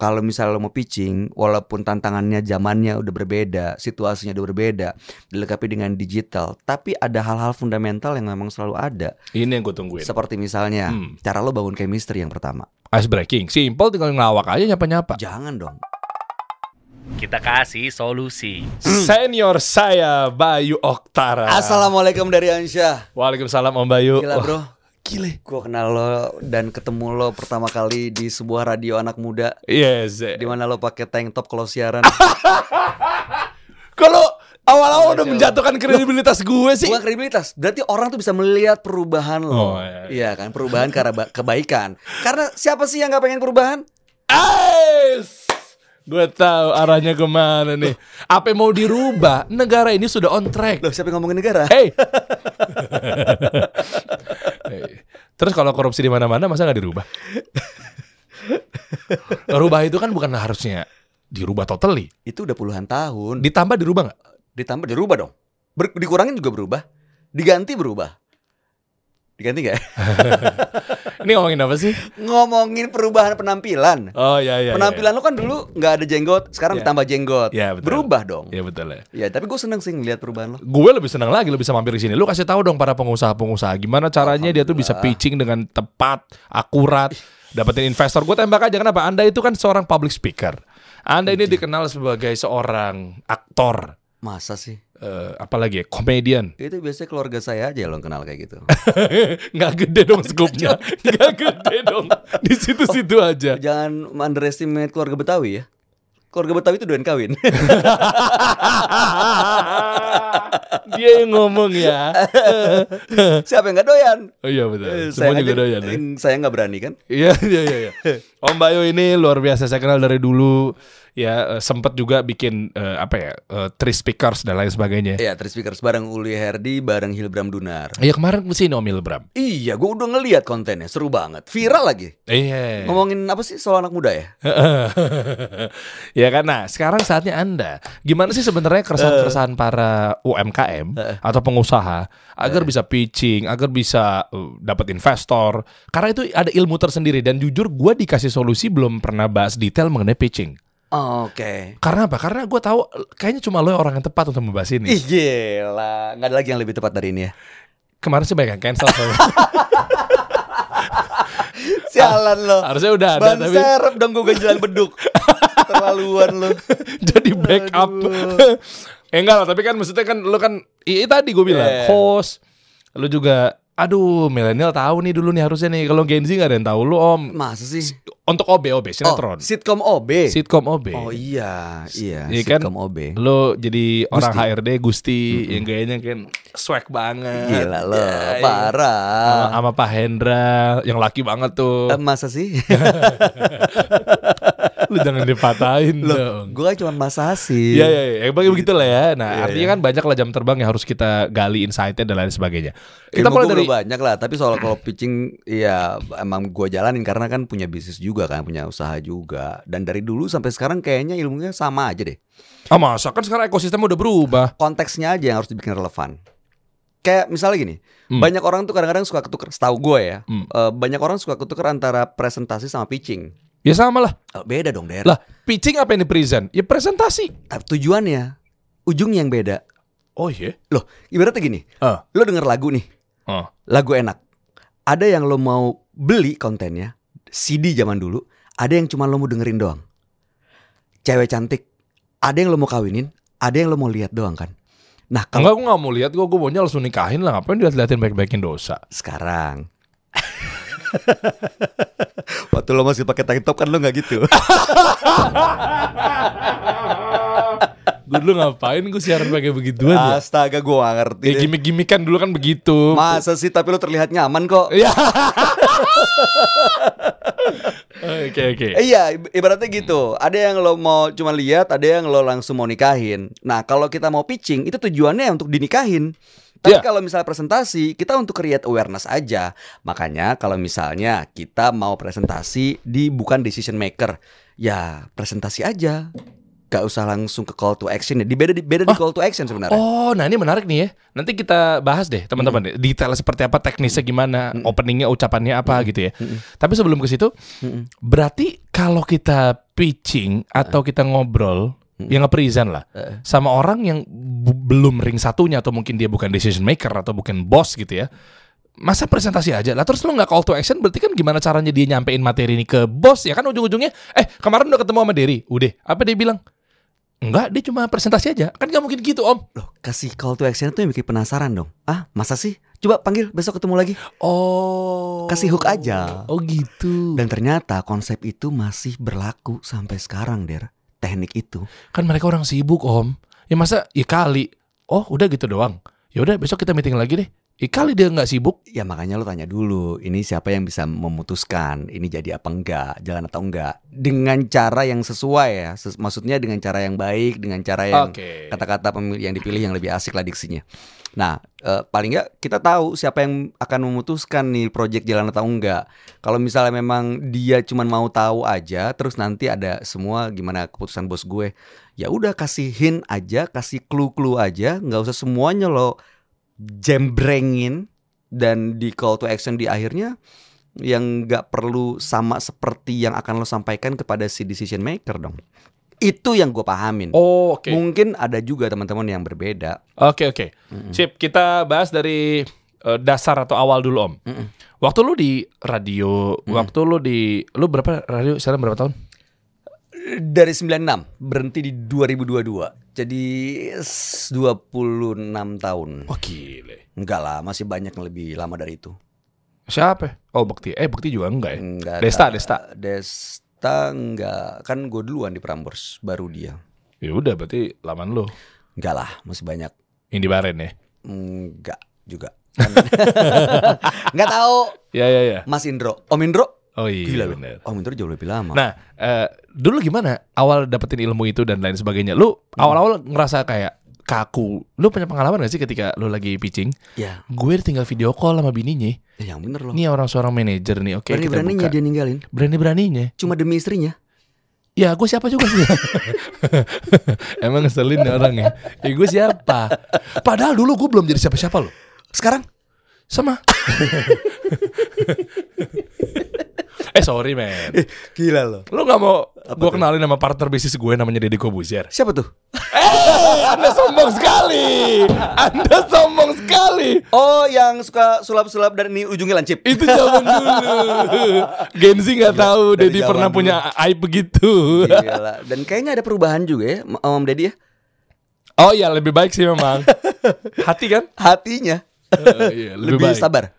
kalau misalnya lo mau pitching, walaupun tantangannya zamannya udah berbeda, situasinya udah berbeda, dilengkapi dengan digital, tapi ada hal-hal fundamental yang memang selalu ada. Ini yang gue tungguin. Seperti misalnya Hmm. cara lo bangun chemistry yang pertama. Ice breaking, simple tinggal ngelawak aja nyapa-nyapa. Jangan dong. Kita kasih solusi. Senior saya Bayu Oktara. Assalamualaikum dari Ansyah. Waalaikumsalam Om Bayu. Gila bro. Gile. Gue kenal lo dan ketemu lo pertama kali di sebuah radio anak muda Yes. di mana lo pakai tank top kalau siaran. Kalau awal-awal udah Jauh. menjatuhkan kredibilitas gue sih. Bukan kredibilitas, berarti orang tuh bisa melihat perubahan lo. Oh, iya. Iya kan, perubahan karena ba- kebaikan. Karena siapa sih yang nggak pengen perubahan? Ais. Gue tahu arahnya ke mana nih. Apa yang mau dirubah? Negara ini sudah on track. Loh, siapa yang ngomongin negara? Hey. Hey. Terus kalau korupsi di mana-mana masa nggak dirubah? Rubah itu kan bukan harusnya dirubah totally. Itu udah puluhan tahun. Ditambah dirubah nggak? Ditambah dirubah dong. Ber- dikurangin juga berubah. Diganti berubah. Diganti gak? Ini ngomongin apa sih? Ngomongin perubahan penampilan. Oh ya ya. penampilan lo kan dulu nggak ada jenggot, sekarang Iya. ditambah jenggot. Iya, betul. Berubah dong. Ya betul ya. Ya, tapi gue seneng sih ngeliat perubahan lo. Gue lebih senang lagi lo bisa mampir di sini. Lu kasih tahu dong para pengusaha-pengusaha gimana caranya dia tuh bisa pitching dengan tepat, akurat, dapetin investor. Gue tembak aja kenapa? Anda itu kan seorang public speaker. Anda ini dikenal sebagai seorang aktor, Masa sih? Eh, apalagi ya, komedian. Itu biasanya keluarga saya aja yang kenal kayak gitu. Nggak gede dong skupnya, nggak gede dong. Di situ-situ aja. Jangan underestimate keluarga Betawi ya. Keluarga Betawi itu doain kawin. Dia yang ngomong ya. Siapa yang nggak doyan? Oh iya betul. Eh, Semua saya juga aja- doyan. ya. Saya nggak berani kan? Iya iya iya. iya. Om Bayu ini luar biasa saya kenal dari dulu. Ya eh, sempet juga bikin eh, apa ya eh, three speakers dan lain sebagainya. Iya, Three Speakers bareng Uli Herdi, bareng Hilbram Dunar. Iya kemarin ke sini Om Ilbram. Iya, gue udah ngeliat kontennya, seru banget, viral lagi. Iya. Ngomongin apa sih soal anak muda ya? ya kan nah sekarang saatnya anda gimana sih sebenarnya keresahan-keresahan para UMKM atau pengusaha agar bisa pitching agar bisa uh, dapat investor karena itu ada ilmu tersendiri dan jujur gue dikasih solusi belum pernah bahas detail mengenai pitching Oke. karena apa karena gue tahu kayaknya cuma lo orang yang tepat untuk membahas ini Ih gila, nggak ada lagi yang lebih tepat dari ini ya. kemarin sih banyak yang cancel soalnya. Sialan lo. harusnya udah ada Ban tapi serep dong gue ganjalan beduk. Terlaluan lo. jadi backup. eh enggak lah, tapi kan maksudnya kan lu kan iya tadi gue bilang Yeah. host. Lu juga aduh milenial tahu nih dulu nih harusnya nih kalau Gen Z gak ada yang tahu lu Om. Masa sih? Untuk OB OB sinetron. Oh, sitkom OB. Sitkom OB. Oh iya, iya, kan? sitkom OB. Lu jadi orang Gusti. HRD Gusti yang gayanya kan swag banget. Gila lo, Ya. Sama, parah. sama Pak Hendra yang laki banget tuh. Eh, Masa sih? lu jangan dipatahin dong. gue kan cuma masa sih. Iya iya iya, bagi begitu lah ya. Nah, Iya, artinya iya. kan banyak lah jam terbang yang harus kita gali insight-nya dan lain sebagainya. Kita Ilmu mulai dari banyak lah, tapi soal kalau pitching ya emang gue jalanin karena kan punya bisnis juga kan, punya usaha juga. Dan dari dulu sampai sekarang kayaknya ilmunya sama aja deh. Ah masa kan sekarang ekosistem udah berubah. Konteksnya aja yang harus dibikin relevan. Kayak misalnya gini, Hmm. banyak orang tuh kadang-kadang suka ketuker, setahu gue ya, Hmm. eh, banyak orang suka ketuker antara presentasi sama pitching. Ya sama lah. Oh, beda dong, Der. Lah, pitching apa yang di present? Ya presentasi. Tapi tujuannya, ujungnya yang beda. Oh iya. Loh, ibaratnya gini, Ah. lo denger lagu nih, Oh. lagu enak. Ada yang lo mau beli kontennya, CD zaman dulu, ada yang cuma lo mau dengerin doang. Cewek cantik, ada yang lo mau kawinin, ada yang lo mau lihat doang kan. Nah, kalau Enggak, gue gak mau lihat. Gue gue maunya langsung nikahin lah. Ngapain dilihat-liatin baik-baikin dosa? sekarang Waktu lo masih pakai tank top kan lo nggak gitu. gue dulu ngapain gue siaran pakai begituan ya? Astaga, gue gak ngerti. Ya gimmick-gimmick kan dulu kan begitu. Masa sih tapi lo terlihat nyaman kok. Ya. Oke oke. Iya, ib- ibaratnya gitu. Ada yang lo mau cuma lihat, ada yang lo langsung mau nikahin. Nah, kalau kita mau pitching, itu tujuannya untuk dinikahin. Tapi Iya. kalau misalnya presentasi, kita untuk create awareness aja. Makanya kalau misalnya kita mau presentasi di bukan decision maker, ya presentasi aja. Gak usah langsung ke call to action ya. Di beda di beda di call to action sebenarnya. Oh, nah ini menarik nih ya. Nanti kita bahas deh teman-teman. Hmm. Detail seperti apa, teknisnya gimana, openingnya, ucapannya apa gitu ya. Tapi sebelum ke situ, Mm-mm. berarti kalau kita pitching atau kita ngobrol Hmm. yang nge-present lah Eh. sama orang yang belum ring satunya atau mungkin dia bukan decision maker atau bukan bos gitu ya. Masa presentasi aja lah terus lu nggak call to action berarti kan gimana caranya dia nyampein materi ini ke bos ya kan ujung-ujungnya eh kemarin udah ketemu sama Derry udah apa dia bilang enggak dia cuma presentasi aja kan nggak mungkin gitu om Loh, kasih call to action itu yang bikin penasaran dong. Ah, masa sih? Coba panggil besok ketemu lagi. oh Kasih hook aja. oh gitu Dan ternyata konsep itu masih berlaku sampai sekarang, Der. Teknik itu. kan mereka orang sibuk om ya masa ya kali oh udah gitu doang ya udah besok kita meeting lagi deh ya kali dia nggak sibuk Ya makanya lo tanya dulu, ini siapa yang bisa memutuskan ini jadi apa enggak, jalan atau enggak. Dengan cara yang sesuai ya. Ses- maksudnya dengan cara yang baik, dengan cara yang kata-kata pemilih yang dipilih yang lebih asik lah diksinya. Nah, eh, paling nggak kita tahu siapa yang akan memutuskan nih project jalan atau enggak. Kalau misalnya memang dia cuma mau tahu aja, terus nanti ada semua gimana keputusan bos gue, ya udah kasih hint aja, kasih clue-clue aja, nggak usah semuanya lo jembrengin dan di call to action di akhirnya yang nggak perlu sama seperti yang akan lo sampaikan kepada si decision maker dong. Itu yang gue pahamin. Oh, oke. Mungkin ada juga teman-teman yang berbeda. Oke oke. Sip, kita bahas dari eh, dasar atau awal dulu Om. Mm-mm. Waktu lu di radio, waktu lu di lu berapa radio sekarang berapa tahun? Dari 96 berhenti di 2022. Jadi s- 26 tahun. Oh gile. Enggak lah, masih banyak yang lebih lama dari itu. Siapa? Oh Bekti. Eh Bekti juga enggak ya? Enggak. Desta, ada- Desta. Desta enggak. Kan gue duluan di Prambors, baru dia. Ya udah berarti laman lu. Enggak lah, masih banyak. Indi Baren ya. Enggak juga. Kan- Enggak tahu. Ya ya ya. Mas Indro. Om Indro? Oh iya Gila bener. Om Indro jauh lebih lama. Nah, eh, dulu gimana awal dapetin ilmu itu dan lain sebagainya? Lu awal-awal ngerasa kayak kaku. Lu punya pengalaman gak sih ketika lu lagi pitching? ya, Gue tinggal video call sama bininya. eh, yang bener loh. Ini orang seorang manajer nih. Oke, kita Berani-beraninya buka. dia ninggalin. Berani-beraninya. Cuma demi istrinya. Ya gue siapa juga sih Emang ngeselin nih orang ya Ya gue siapa Padahal dulu gue belum jadi siapa-siapa loh Sekarang Sama Eh sorry men gila loh. Lu gak mau gue kenalin sama partner bisnis gue namanya Deddy Kobuzier Siapa tuh? Eh Anda sombong sekali Anda sombong sekali Oh, yang suka sulap-sulap dan ini ujungnya lancip. Itu zaman dulu Gen Z gak tahu Deddy pernah dulu. punya aib begitu Gila. Dan kayaknya ada perubahan juga ya Om Deddy ya. Oh iya lebih baik sih memang Hati kan Hatinya Oh, iya, lebih, lebih, baik. sabar.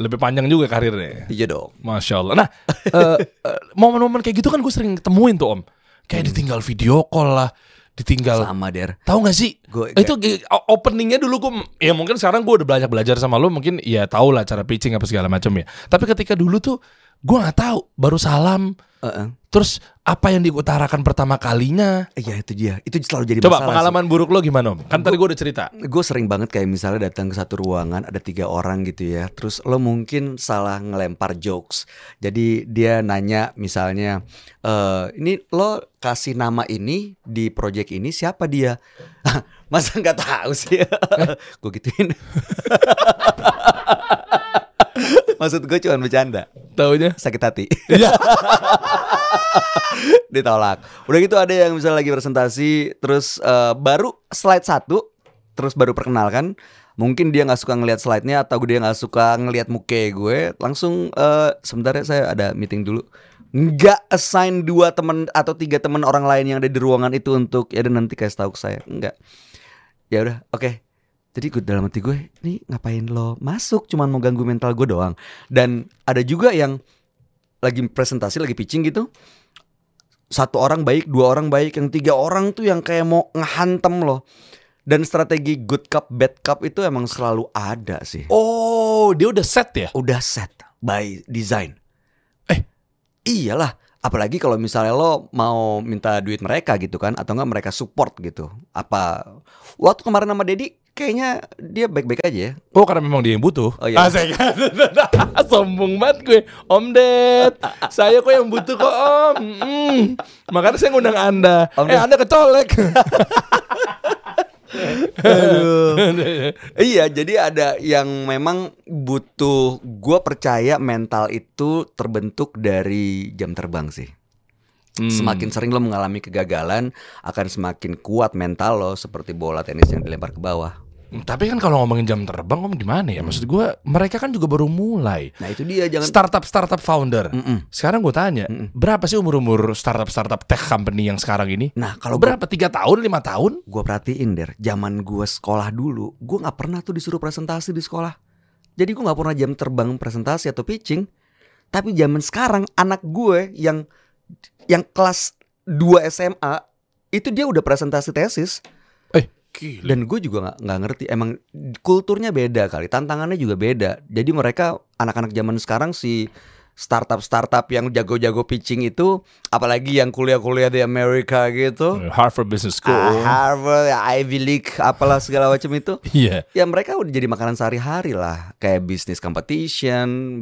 Lebih panjang juga karirnya Iya dong. Masya Allah. Nah, eh, eh, momen-momen kayak gitu kan gue sering ketemuin tuh om. Kayak ditinggal video call lah, ditinggal. Sama Der. Tahu gak sih? Gue- itu gi- o- openingnya dulu gue, ya mungkin sekarang gue udah belajar belajar sama lo, mungkin ya tau lah cara pitching apa segala macam ya. Tapi ketika dulu tuh gue nggak tahu, baru salam, Heeh. terus apa yang diutarakan pertama kalinya. Iya itu dia. Itu selalu jadi Coba masalah. pengalaman buruk lo gimana om? Kan tadi gue udah cerita. Gue sering banget kayak misalnya datang ke satu ruangan ada tiga orang gitu ya. Terus lo mungkin salah ngelempar jokes. Jadi dia nanya misalnya, eh ini lo kasih nama ini di project ini siapa dia? Masa nggak tahu sih? gue gituin. Maksud gue cuma bercanda, Taunya? sakit hati. Iya. ditolak. Udah gitu ada yang misalnya lagi presentasi terus eh, baru slide satu terus baru perkenalkan mungkin dia nggak suka ngelihat slide-nya atau dia nggak suka ngelihat muka gue langsung eh, sebentar ya saya ada meeting dulu nggak assign dua teman atau tiga teman orang lain yang ada di ruangan itu untuk ya dan nanti kasih tahu ke saya nggak ya udah oke jadi gue dalam hati gue ini ngapain lo masuk cuman mau ganggu mental gue doang dan ada juga yang lagi presentasi lagi pitching gitu satu orang baik, dua orang baik, yang tiga orang tuh yang kayak mau ngehantem loh. Dan strategi good cup, bad cup itu emang selalu ada sih. Oh, dia udah set ya? Udah set by design. Eh. iyalah. Apalagi kalau misalnya lo mau minta duit mereka gitu kan, atau enggak mereka support gitu. Apa waktu kemarin sama Dedi, kayaknya dia baik-baik aja ya. Oh karena memang dia yang butuh Oh, iya. Asik Sombong banget gue Om Ded Saya kok yang butuh kok Om Mm. Makanya saya ngundang anda Om Eh Ded. anda kecolek iya, jadi ada yang memang butuh. Gue percaya mental itu terbentuk dari jam terbang sih. Hmm. Semakin sering lo mengalami kegagalan, akan semakin kuat mental lo seperti bola tenis yang dilempar ke bawah. Tapi kan kalau ngomongin jam terbang, om gimana ya? Maksud gue, mereka kan juga baru mulai. Nah itu dia jangan. Startup startup founder. Mm-mm. Sekarang gue tanya, Mm-mm. berapa sih umur umur startup startup tech company yang sekarang ini? Nah kalau berapa? Tiga tahun, lima tahun? gue perhatiin der, zaman gue sekolah dulu, gue nggak pernah tuh disuruh presentasi di sekolah. Jadi gue nggak pernah jam terbang presentasi atau pitching. Tapi zaman sekarang anak gue yang yang kelas 2 SMA itu dia udah presentasi tesis gila. dan gue juga nggak nggak ngerti emang kulturnya beda kali tantangannya juga beda jadi mereka anak-anak zaman sekarang si startup startup yang jago-jago pitching itu apalagi yang kuliah-kuliah di Amerika gitu Harvard Business School. Ah, Harvard, Ivy League, apalah segala macam itu. Iya. Ya mereka udah jadi makanan sehari-hari lah, kayak bisnis competition.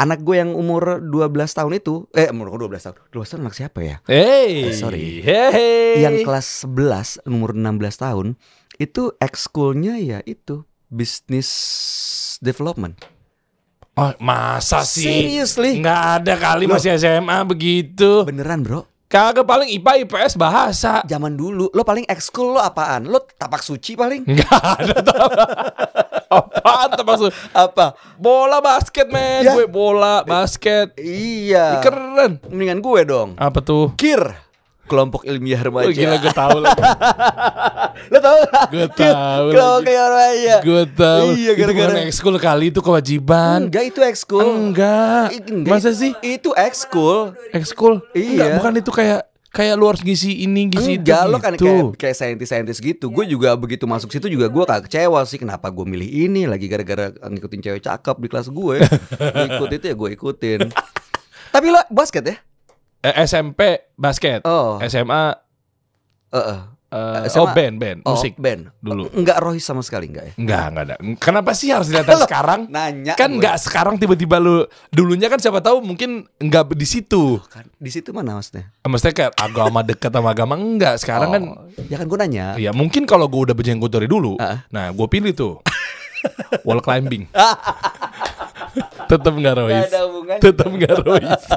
Anak gue yang umur 12 tahun itu, eh umur 12 tahun. 12 tahun anak siapa ya? Hey, Eh, sorry. Hey. Yang kelas 11 umur 16 tahun itu ekskulnya ya itu bisnis development. Oh, masa sih? Seriously? Nggak ada kali Loh. masih SMA begitu. Beneran, Bro? Kagak paling IPA IPS bahasa. Zaman dulu lo paling ekskul lo apaan? Lo tapak suci paling? Nggak ada Apaan tuh maksud? Apa? Bola basket men, Ya. gue bola basket. Iya. Keren. Mendingan gue dong. Apa tuh? KIR kelompok ilmiah remaja. Oh, gila gue tahu lah. Lo tau Gue tahu Kelompok ilmiah remaja. Gue tahu. Iya, Itu gara-gara- ekskul kali itu kewajiban. Enggak itu ekskul. Enggak. Enggak, Masa sih? Itu ekskul. Ekskul? Iya. Enggak, bukan itu kayak kayak lu harus ngisi ini, ngisi Enggak itu lo kan gitu. kayak kayak saintis-saintis gitu. Gue juga begitu masuk situ juga gue kagak kecewa sih kenapa gue milih ini lagi gara-gara ngikutin cewek cakep di kelas gue. Gue ikut itu ya gue ikutin. Tapi lo basket ya? Eh, SMP basket. Oh. SMA Heeh. eh, SMA. oh band, band, Oh, musik. band. dulu. Enggak rohis sama sekali enggak ya? Enggak, enggak ada. Kenapa sih harus dilihat sekarang? Nanya Kan gue. enggak sekarang tiba-tiba lu dulunya kan siapa tahu mungkin enggak di situ. Kan di situ mana maksudnya? Maksudnya kayak agama dekat sama agama enggak. Sekarang kan Oh, ya kan gue nanya. ya mungkin kalau gue udah berjenggot dari dulu. Ah. Nah, gue pilih tuh wall climbing. Tetap enggak rohis. Nggak hubungannya. Tetap enggak rohis.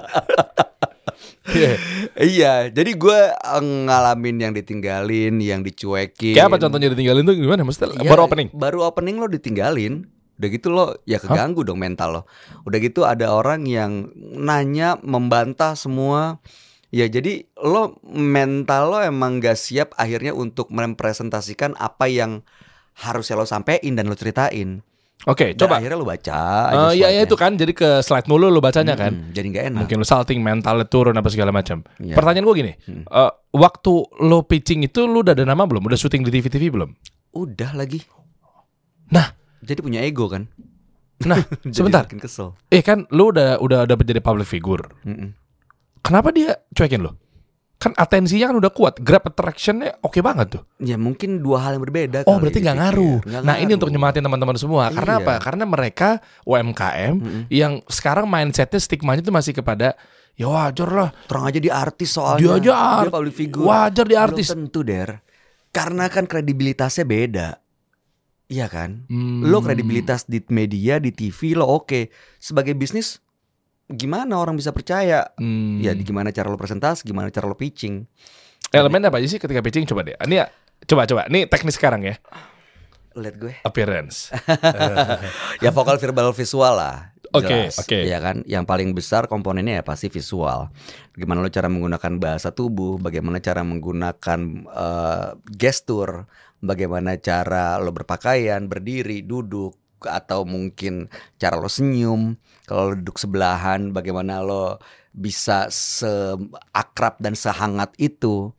Iya. Iya, jadi gue eh, ngalamin yang ditinggalin, yang dicuekin. Kayak apa contohnya ditinggalin tuh gimana? Maksudnya Iya, baru opening. Baru opening lo ditinggalin. Udah gitu lo ya keganggu dong mental lo. Udah gitu ada orang yang nanya, membantah semua. Ya jadi lo mental lo emang gak siap akhirnya untuk mempresentasikan apa yang harusnya lo sampein dan lo ceritain. Oke, Dan coba. akhirnya lo baca aja iya, iya itu kan. Jadi ke slide mulu lu bacanya kan. Mm, jadi gak enak. Mungkin lu salting mentalnya turun apa segala macam. Iya. Pertanyaan gue gini, Hmm. eh, waktu lo pitching itu lu udah ada nama belum? Udah syuting di TV-TV belum? Udah lagi. Nah. jadi punya ego kan. Nah, Jadi sebentar. makin kesel. Eh kan lu udah udah udah menjadi public figure. Mm-mm. Kenapa dia cuekin lo? Kan atensinya kan udah kuat, grab attractionnya oke banget tuh. Ya mungkin dua hal yang berbeda. Oh berarti nggak dipikir. ngaruh. Nggak Nah ini ngaruh. untuk nyemangatin teman-teman semua. Karena Iya. apa? Karena mereka UMKM Mm-mm. yang sekarang mindsetnya stigmanya tuh masih kepada ya wajar lah. Terang aja di artis soalnya. Dia aja art- public figure. wajar di Belum artis. tentu der. Karena kan kredibilitasnya beda. Iya kan? Hmm. Lo kredibilitas di media, di TV lo oke. Sebagai bisnis gimana orang bisa percaya? Hmm. Ya gimana cara lo presentasi, gimana cara lo pitching. Elemen apa aja sih ketika pitching coba deh. Ini ya, coba coba. Ini teknis sekarang ya. Lihat gue. Appearance. ya vokal verbal visual lah. Oke, oke. Ya kan, yang paling besar komponennya ya pasti visual. Bagaimana lo cara menggunakan bahasa tubuh, bagaimana cara menggunakan eh, gestur, bagaimana cara lo berpakaian, berdiri, duduk, atau mungkin cara lo senyum. Kalau lo duduk sebelahan, bagaimana lo bisa seakrab dan sehangat itu.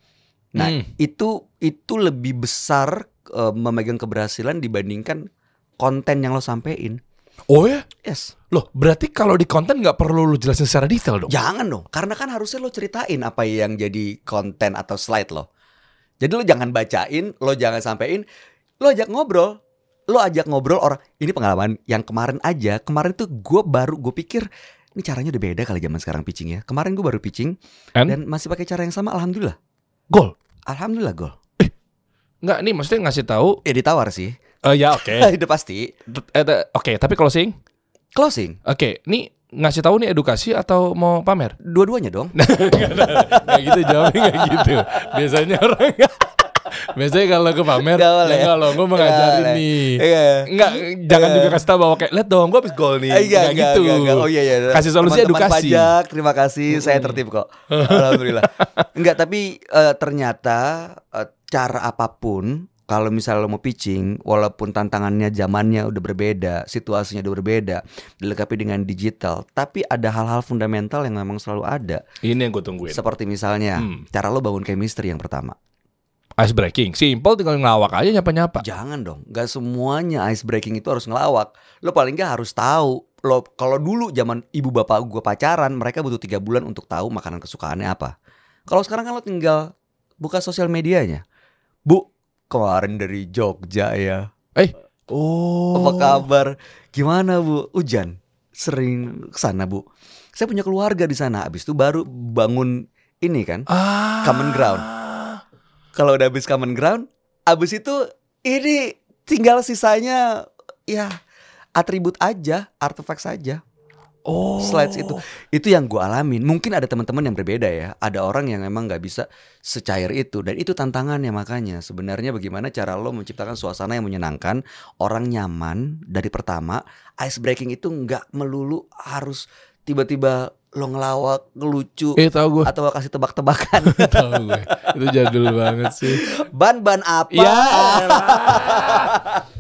Nah, Hmm. itu itu lebih besar eh, memegang keberhasilan dibandingkan konten yang lo sampein. Oh ya? Yes. Loh, berarti kalau di konten nggak perlu lu jelasin secara detail dong? Jangan dong, karena kan harusnya lo ceritain apa yang jadi konten atau slide lo. Jadi lo jangan bacain, lo jangan sampein, lo ajak ngobrol. Lo ajak ngobrol orang, ini pengalaman yang kemarin aja, kemarin tuh gue baru, gue pikir ini caranya udah beda kali zaman sekarang pitching ya. Kemarin gue baru pitching And? dan masih pakai cara yang sama, alhamdulillah. Gol. Alhamdulillah gol. Nggak, nih maksudnya ngasih tahu. Ya ditawar sih, Eh ya oke. itu pasti. Eh, Oke, tapi closing. Closing. Oke, nih ngasih tahu nih edukasi atau mau pamer? Dua-duanya dong. Nggak gitu jawabnya nggak gitu. Biasanya orang Biasanya kalau ke pamer, Nggak boleh ya ya? kalau gue mau Nggak ngajarin boleh. nih. Iya. Enggak, jangan Iya. juga kasih tahu bahwa kayak lihat dong, gue habis gol nih. Enggak, Nggak enggak, gitu. enggak, enggak. Oh iya iya. Kasih solusi Teman-teman edukasi. pajak, terima kasih. Saya tertib kok. Alhamdulillah. Enggak, tapi eh, ternyata eh, cara apa pun kalau misalnya lo mau pitching, walaupun tantangannya zamannya udah berbeda, situasinya udah berbeda, dilengkapi dengan digital, tapi ada hal-hal fundamental yang memang selalu ada. Ini yang gue tungguin. Seperti misalnya Hmm. cara lo bangun chemistry yang pertama. Ice breaking, simple tinggal ngelawak aja nyapa-nyapa. Jangan dong, nggak semuanya ice breaking itu harus ngelawak. Lo paling nggak harus tahu. Lo kalau dulu zaman ibu bapak gue pacaran, mereka butuh tiga bulan untuk tahu makanan kesukaannya apa. Kalau sekarang kan lo tinggal buka sosial medianya. Bu, kemarin dari Jogja ya. Eh, oh. Apa kabar? Gimana bu? Hujan. Sering ke sana bu. Saya punya keluarga di sana. Abis itu baru bangun ini kan. Ah. Common ground. Kalau udah habis common ground, abis itu ini tinggal sisanya ya atribut aja, artefak saja. Oh. Slides itu, itu yang gue alamin. Mungkin ada teman-teman yang berbeda ya. Ada orang yang emang nggak bisa secair itu dan itu tantangannya makanya. Sebenarnya bagaimana cara lo menciptakan suasana yang menyenangkan, orang nyaman dari pertama. Ice breaking itu nggak melulu harus tiba-tiba lo ngelawak, ngelucu, Eh, tahu gue. atau kasih tebak-tebakan. tahu gue. Itu jadul banget sih. Ban-ban apa? Ya.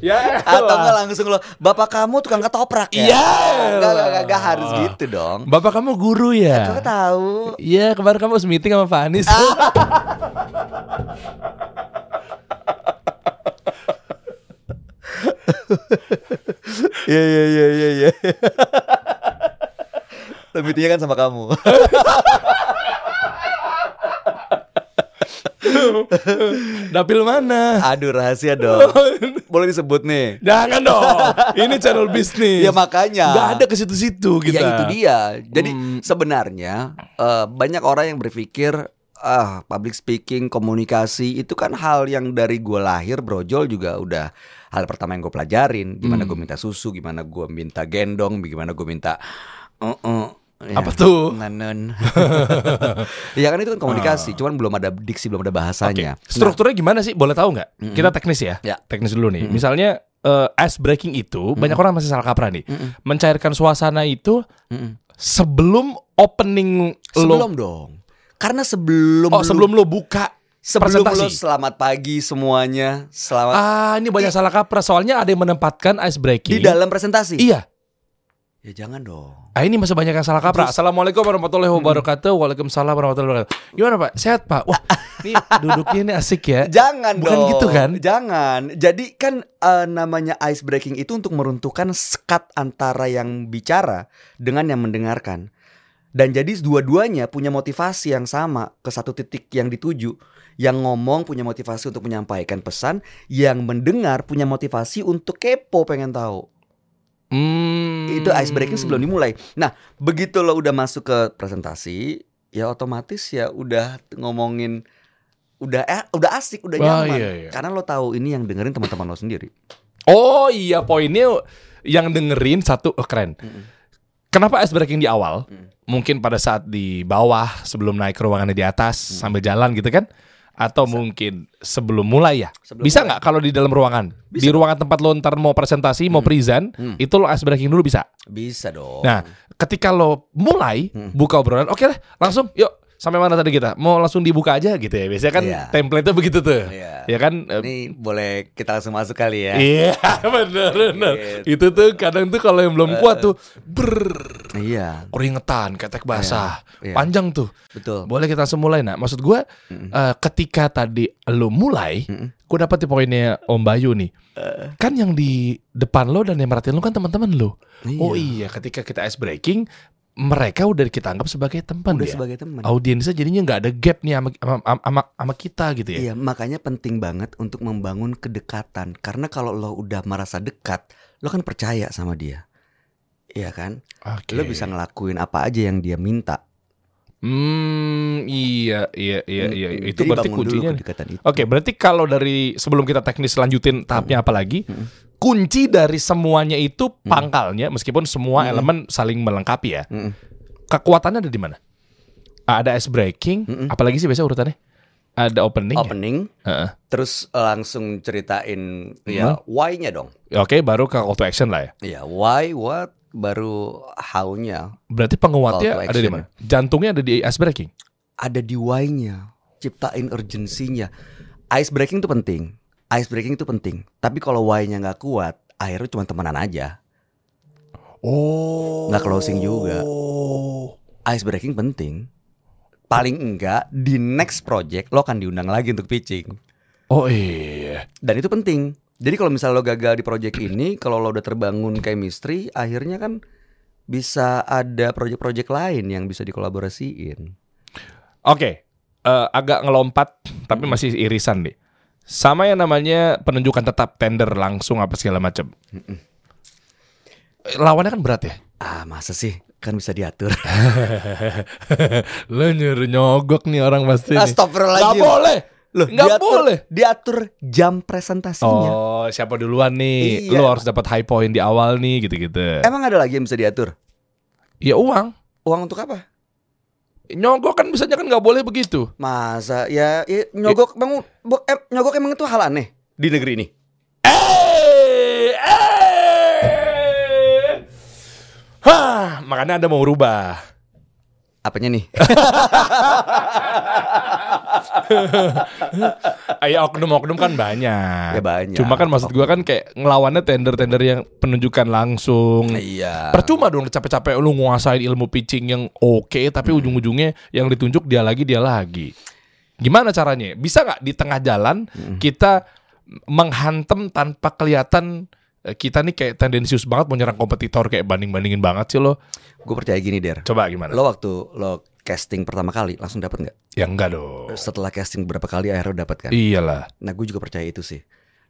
ya. Atau enggak langsung lo Bapak kamu tukang ketoprak ya? Ya Enggak, enggak, enggak, enggak elah. harus gitu dong Bapak kamu guru ya? Kamu tahu Iya, kemarin kamu harus meeting sama Pak Anies. Iya iya iya iya iya Meetingnya kan sama kamu Dapil mana? Aduh rahasia dong Boleh disebut nih Jangan dong. Ini channel bisnis. Ya makanya Nggak ada ke situ-situ kita. Ya itu dia Jadi Hmm. sebenarnya eh, Banyak orang yang berpikir Ah, public speaking, komunikasi itu kan hal yang dari gue lahir brojol juga udah hal pertama yang gue pelajarin. Gimana Hmm. gue minta susu, gimana gue minta gendong, gimana gue minta uh -uh. Ya, Apa tuh? Nanen. ya kan itu kan komunikasi, cuman belum ada diksi, belum ada bahasanya. Nah, Strukturnya gimana sih? Boleh tahu nggak? Mm-mm. Kita teknis ya. Ya. Teknis dulu nih. Mm-mm. Misalnya eh, ice breaking itu banyak orang masih salah kaprah nih. Mm-mm. Mencairkan suasana itu Mm-mm. sebelum opening sebelum lo. dong. Karena sebelum Oh, lu- sebelum lo buka sebelum presentasi. lu selamat pagi semuanya, selamat Ah, ini banyak salah kaprah. Soalnya ada yang menempatkan ice breaking. di dalam presentasi. Iya. Ya jangan dong. Ah ini masih banyak yang salah kaprah. Assalamualaikum warahmatullahi wabarakatuh. Waalaikumsalam warahmatullahi wabarakatuh. Gimana Pak? Sehat Pak? Wah, ini duduknya ini asik ya. Jangan Bukan dong. gitu kan? Jangan. Jadi kan eh, namanya ice breaking itu untuk meruntuhkan sekat antara yang bicara dengan yang mendengarkan. Dan jadi dua-duanya punya motivasi yang sama ke satu titik yang dituju. Yang ngomong punya motivasi untuk menyampaikan pesan, yang mendengar punya motivasi untuk kepo pengen tahu. Hmm. Itu ice breaking sebelum dimulai. Nah, begitu lo udah masuk ke presentasi, ya otomatis ya udah ngomongin udah eh, udah asik, udah Oh, nyaman. iya, iya. Karena lo tahu ini yang dengerin teman-teman lo sendiri. Oh iya poinnya yang dengerin satu oh, keren. Mm-mm. Kenapa ice breaking di awal? Mm. Mungkin pada saat di bawah sebelum naik ke ruangannya di atas sambil jalan gitu kan? Atau mungkin sebelum mulai ya? Sebelum bisa nggak kalau di dalam ruangan? Di ruangan tempat lo ntar mau presentasi, mau present, Hmm. itu lo ice breaking dulu bisa. Bisa dong. Nah, ketika lo mulai Hmm. buka obrolan, oke lah, langsung yuk sampai mana tadi kita? Mau langsung dibuka aja gitu ya. Biasanya kan Iya. template-nya begitu tuh. Iya. Ya kan? Ini boleh kita langsung masuk kali ya. Iya, bener bener. Gitu. Itu tuh kadang tuh kalau yang belum kuat tuh ber Iya, keringetan, ketek basah, Iya. panjang tuh. betul. Boleh kita langsung mulai nah. Maksud gua Mm-mm. eh, ketika tadi lo mulai, Mm-mm. gue dapet di poinnya Om Bayu nih. Kan yang di depan lo dan yang merhatiin lo kan teman-teman lo. Oh iya, ketika kita ice breaking, mereka udah kita anggap sebagai teman udah ya. sebagai teman. Audiensnya jadinya nggak ada gap nih sama, sama, sama, sama kita gitu ya. Iya, makanya penting banget untuk membangun kedekatan. Karena kalau lo udah merasa dekat, lo kan percaya sama dia. Iya kan? Oke. Lo bisa ngelakuin apa aja yang dia minta. Hmm, iya, iya, iya, iya. Mm, Itu jadi berarti kuncinya. Oke, berarti kalau dari sebelum kita teknis lanjutin tahapnya apa lagi? Mm-mm. Kunci dari semuanya itu pangkalnya meskipun semua elemen saling melengkapi ya. Mm-mm. Kekuatannya ada di mana? Ada ice breaking, apalagi sih biasa urutannya? Ada opening. ya? Opening, Heeh. terus langsung ceritain ya why-nya dong. Oke, baru ke call to action lah ya. Ya why, what, baru how-nya. Berarti penguatnya ada di mana? Jantungnya ada di ice breaking. Ada di why-nya, ciptain urgensinya. Ice breaking itu penting. Ice breaking itu penting. Tapi kalau why-nya nggak kuat, akhirnya cuma temenan aja. Oh. Nggak closing juga. Ice breaking penting. Paling enggak di next project lo akan diundang lagi untuk pitching. Oh iya. Dan itu penting. Jadi kalau misalnya lo gagal di project ini, kalau lo udah terbangun chemistry, akhirnya kan bisa ada project-project lain yang bisa dikolaborasiin. Oke, eh, agak ngelompat tapi masih irisan nih. Sama yang namanya penunjukan tetap tender langsung apa segala macam. Lawannya kan berat ya. Ah, masa sih? Kan bisa diatur. Lo nyuruh nyogok nih orang pasti. Astagfirullahaladzim. Nggak boleh. Loh, nggak diatur, boleh. Diatur jam presentasinya. Oh, siapa duluan nih? Iya. Lo harus dapat high point di awal nih gitu-gitu. Emang ada lagi yang bisa diatur? Ya uang. Uang untuk apa? Nyogok kan misalnya kan nggak boleh begitu. Masa ya, ya nyogok bu- em, nyogok emang itu hal aneh di negeri ini. Eh, eh. Hah, makanya Anda mau rubah. Apanya nih? Ayo oknum-oknum kan banyak. Ya banyak. Cuma kan maksud gua kan kayak ngelawannya tender-tender yang penunjukan langsung. iya. Percuma dong capek-capek lu nguasain ilmu pitching yang oke tapi Hmm. ujung-ujungnya yang ditunjuk dia lagi dia lagi. Gimana caranya? Bisa nggak di tengah jalan Hmm. kita menghantem tanpa kelihatan eh, kita nih kayak tendensius banget mau nyerang kompetitor kayak banding-bandingin banget sih lo. Gue percaya gini, Der. Coba gimana? Lo waktu lo casting pertama kali langsung dapat nggak? Ya enggak dong. Setelah casting berapa kali akhirnya dapat kan? Iyalah. Nah, gue juga percaya itu sih.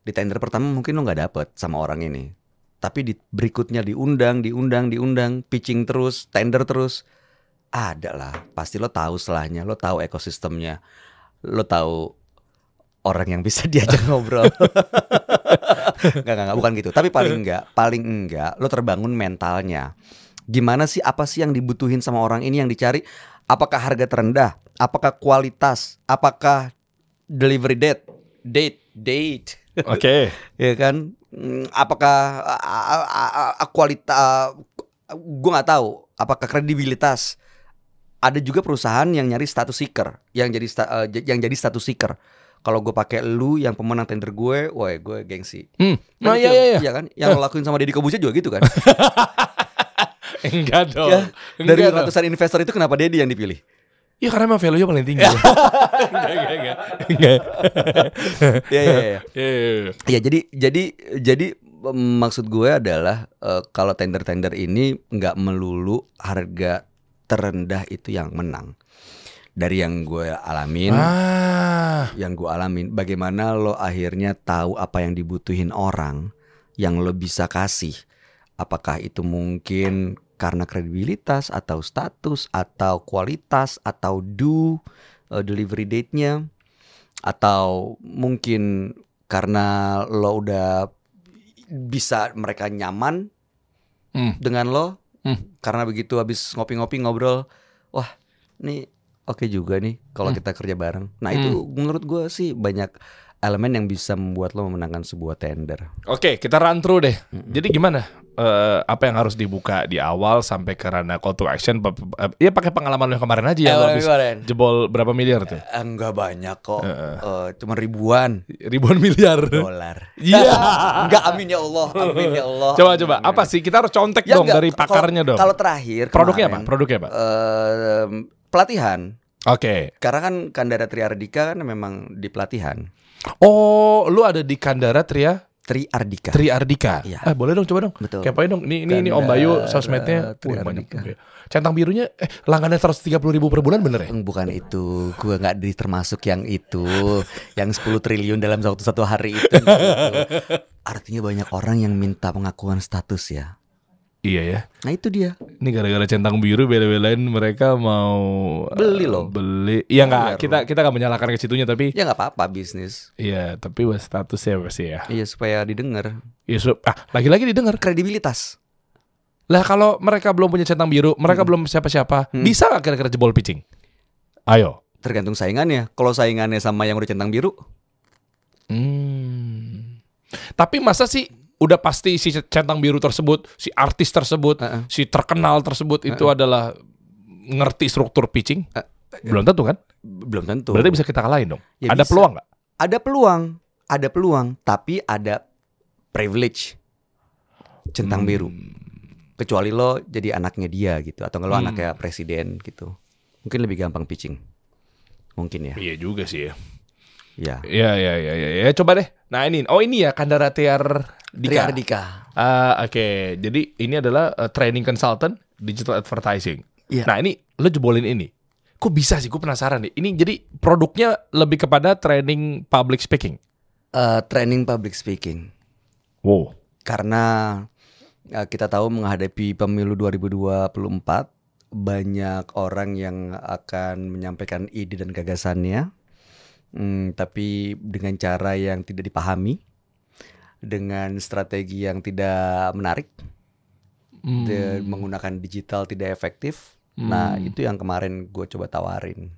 Di tender pertama mungkin lo nggak dapet sama orang ini. Tapi di berikutnya diundang, diundang, diundang, pitching terus, tender terus. Ada lah, pasti lo tahu selahnya, lo tahu ekosistemnya, lo tahu orang yang bisa diajak ngobrol. Enggak, enggak, bukan gitu. Tapi paling enggak, paling enggak lo terbangun mentalnya. Gimana sih apa sih yang dibutuhin sama orang ini yang dicari? Apakah harga terendah? Apakah kualitas? Apakah delivery date? Date, date. Oke. ya kan? Mm, Apakah kualitas gue nggak tahu apakah kredibilitas ada juga perusahaan yang nyari status seeker yang jadi sta- j- yang jadi status seeker kalau gue pakai lu yang pemenang tender gue, woi gue gengsi. Hmm. Nah, iya iya iya. kan? Yang lakuin sama Deddy Kobusier juga gitu kan? Enggak dong. ya, dari Enggak dong. ratusan investor itu kenapa Deddy yang dipilih? Iya karena emang value-nya paling tinggi. Enggak, enggak, enggak. Enggak. Iya iya iya. Iya. Ya jadi jadi jadi maksud gue adalah eh, kalau tender-tender ini nggak melulu harga terendah itu yang menang. Dari yang gue alamin, Ah. yang gue alamin, bagaimana lo akhirnya tahu apa yang dibutuhin orang yang lo bisa kasih. Apakah itu mungkin karena kredibilitas atau status atau kualitas atau do eh, delivery date-nya atau mungkin karena lo udah bisa mereka nyaman Hmm. dengan lo Hmm. karena begitu habis ngopi-ngopi ngobrol wah nih oke juga nih kalau Hmm. kita kerja bareng nah itu menurut gue sih banyak elemen yang bisa membuat lo memenangkan sebuah tender Oke, kita run through deh. Jadi gimana? Eh, apa yang harus dibuka di awal sampai ke ranah call to action? Eh, Iya pakai pengalaman lo yang kemarin aja ya. Habis jebol berapa miliar tuh? Eh, enggak banyak kok Eh, cuma ribuan Ribuan miliar. dolar Iya. enggak amin ya Allah amin ya Allah Coba coba. Apa sih? Kita harus contek Ya dong enggak, dari pakarnya dong. kalau terakhir Produknya apa? kemarin, Produknya apa? eh, pelatihan Oke. karena kan Kandara Triardika kan memang di pelatihan Oh, lu ada di Kandara Tria Tri Ardika Tri Ardika. Iya. Eh, boleh dong, coba dong. Betul. Kepoin dong. Ini ini, ini Om Bayu sosmednya. Tri Ardika. ya. Centang birunya eh langganan 130 ribu per bulan bener ya? Eng, Bukan itu, gue nggak di termasuk yang itu, yang 10 triliun dalam satu satu hari itu. Artinya banyak orang yang minta pengakuan status ya. Iya ya. Nah itu dia. Ini gara-gara centang biru bela-belain mereka mau Beli eh, loh. Beli. Iya nggak Bayar kita kita nggak menyalahkan ke situnya tapi Ya nggak apa-apa bisnis. iya tapi buat statusnya pasti ya. Iya supaya didengar. Ya sup- ah lagi-lagi didengar. Kredibilitas. Lah kalau mereka belum punya centang biru, mereka Hmm. belum siapa-siapa, Hmm. bisa nggak kira-kira jebol pitching? Ayo. Tergantung saingannya. Kalau saingannya sama yang udah centang biru, Hmm. Tapi masa sih udah pasti si centang biru tersebut, si artis tersebut, Heeh. si terkenal tersebut itu adalah ngerti struktur pitching? Eh, Belum tentu kan? belum tentu. Berarti bisa kita kalahin dong. Ya Ada bisa. peluang nggak? Ada peluang, ada peluang, tapi ada privilege centang Hmm. biru. Kecuali lo jadi anaknya dia gitu, atau lo Hmm. anaknya presiden gitu. Mungkin lebih gampang pitching. Mungkin ya. Iya juga sih ya. Ya. Iya iya iya iya. Ya, coba deh. Nah ini, oh ini ya Kandara Tiar Dika. Triardika. Ah, Oke, jadi ini adalah uh, training consultant digital advertising. Iya. Nah ini lo jebolin ini. Kok bisa sih? Gue penasaran nih. Ini jadi produknya lebih kepada training public speaking. Eh, training public speaking. Wow. Karena eh, kita tahu menghadapi pemilu 2024 banyak orang yang akan menyampaikan ide dan gagasannya, Hmm, tapi dengan cara yang tidak dipahami, dengan strategi yang tidak menarik, Hmm. dan menggunakan digital tidak efektif. Nah Hmm. itu yang kemarin gue coba tawarin.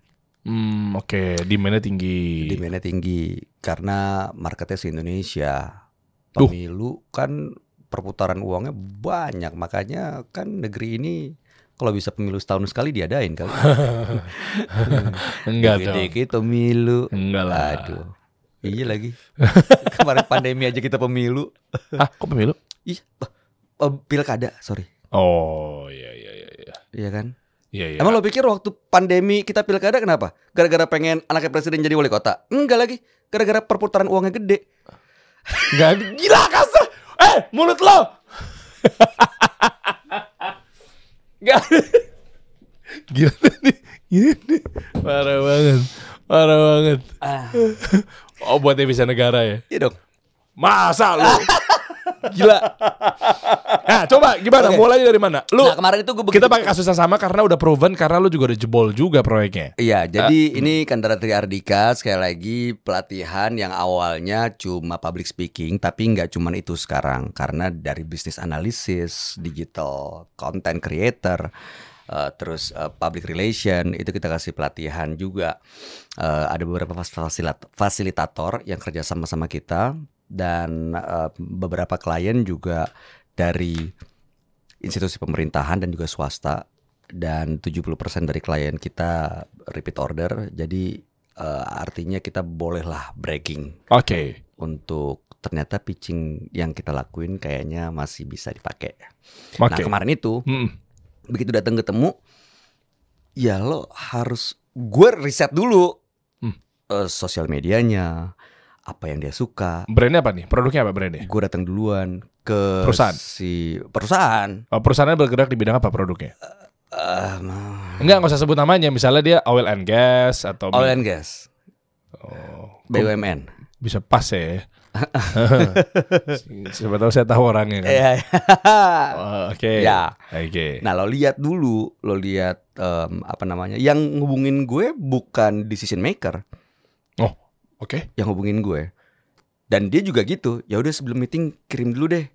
Hmm, oke, demandnya tinggi. Demandnya tinggi karena marketnya se Indonesia. Duh. Pemilu kan perputaran uangnya banyak, makanya kan negeri ini kalau bisa pemilu setahun sekali diadain kali. Enggak dong. dikit pemilu. Enggak lah. Aduh. Iya lagi. Kemarin pandemi aja kita pemilu. Ah, kok pemilu? Ih, oh, pilkada, sorry. Oh, iya iya iya iya. Iya kan? Iya iya. Emang lo pikir waktu pandemi kita pilkada kenapa? Gara-gara pengen anaknya presiden jadi wali kota? Enggak lagi. Gara-gara perputaran uangnya gede. Enggak gila kasar. Eh, mulut lo. Enggak. Gila nih. Gila nih. Parah banget. Parah banget. Ah, Oh, buat devisa negara ya. iya dong. Masa lu? Gila. Nah, coba gimana? Oke. Mulai dari mana? Lu nah kemarin itu gue kita pakai kasus yang sama karena udah proven karena lu juga udah jebol juga proyeknya. Iya, jadi ini Kandara Triardika sekali lagi pelatihan yang awalnya cuma public speaking, tapi nggak cuma itu sekarang karena dari bisnis analisis, digital content creator, eh, terus eh, public relation itu kita kasih pelatihan juga. Eh, ada beberapa fasilat- fasilitator yang kerja sama sama kita dan eh, beberapa klien juga dari institusi pemerintahan dan juga swasta dan 70% dari klien kita repeat order. Jadi eh, artinya kita bolehlah bragging Oke. untuk ternyata pitching yang kita lakuin kayaknya masih bisa dipakai. Nah, Oke. kemarin itu Hmm. begitu datang ketemu ya lo harus gue riset dulu Hmm. eh, sosial medianya, apa yang dia suka. Brandnya apa nih? Produknya apa brandnya? Gue datang duluan ke Perusahaan? si perusahaan. Oh, perusahaannya bergerak di bidang apa produknya? Nah, Enggak, nggak usah sebut namanya. Misalnya dia oil and gas atau oil and gas, Oh, BUMN. bisa pas ya. Siapa tahu saya tahu orangnya kan. Iya. Oh, Oke. Ya. Oke. Nah lo lihat dulu, lo lihat em, apa namanya, yang ngubungin gue bukan decision maker, Oke. yang hubungin gue, dan dia juga gitu. Ya udah sebelum meeting kirim dulu deh.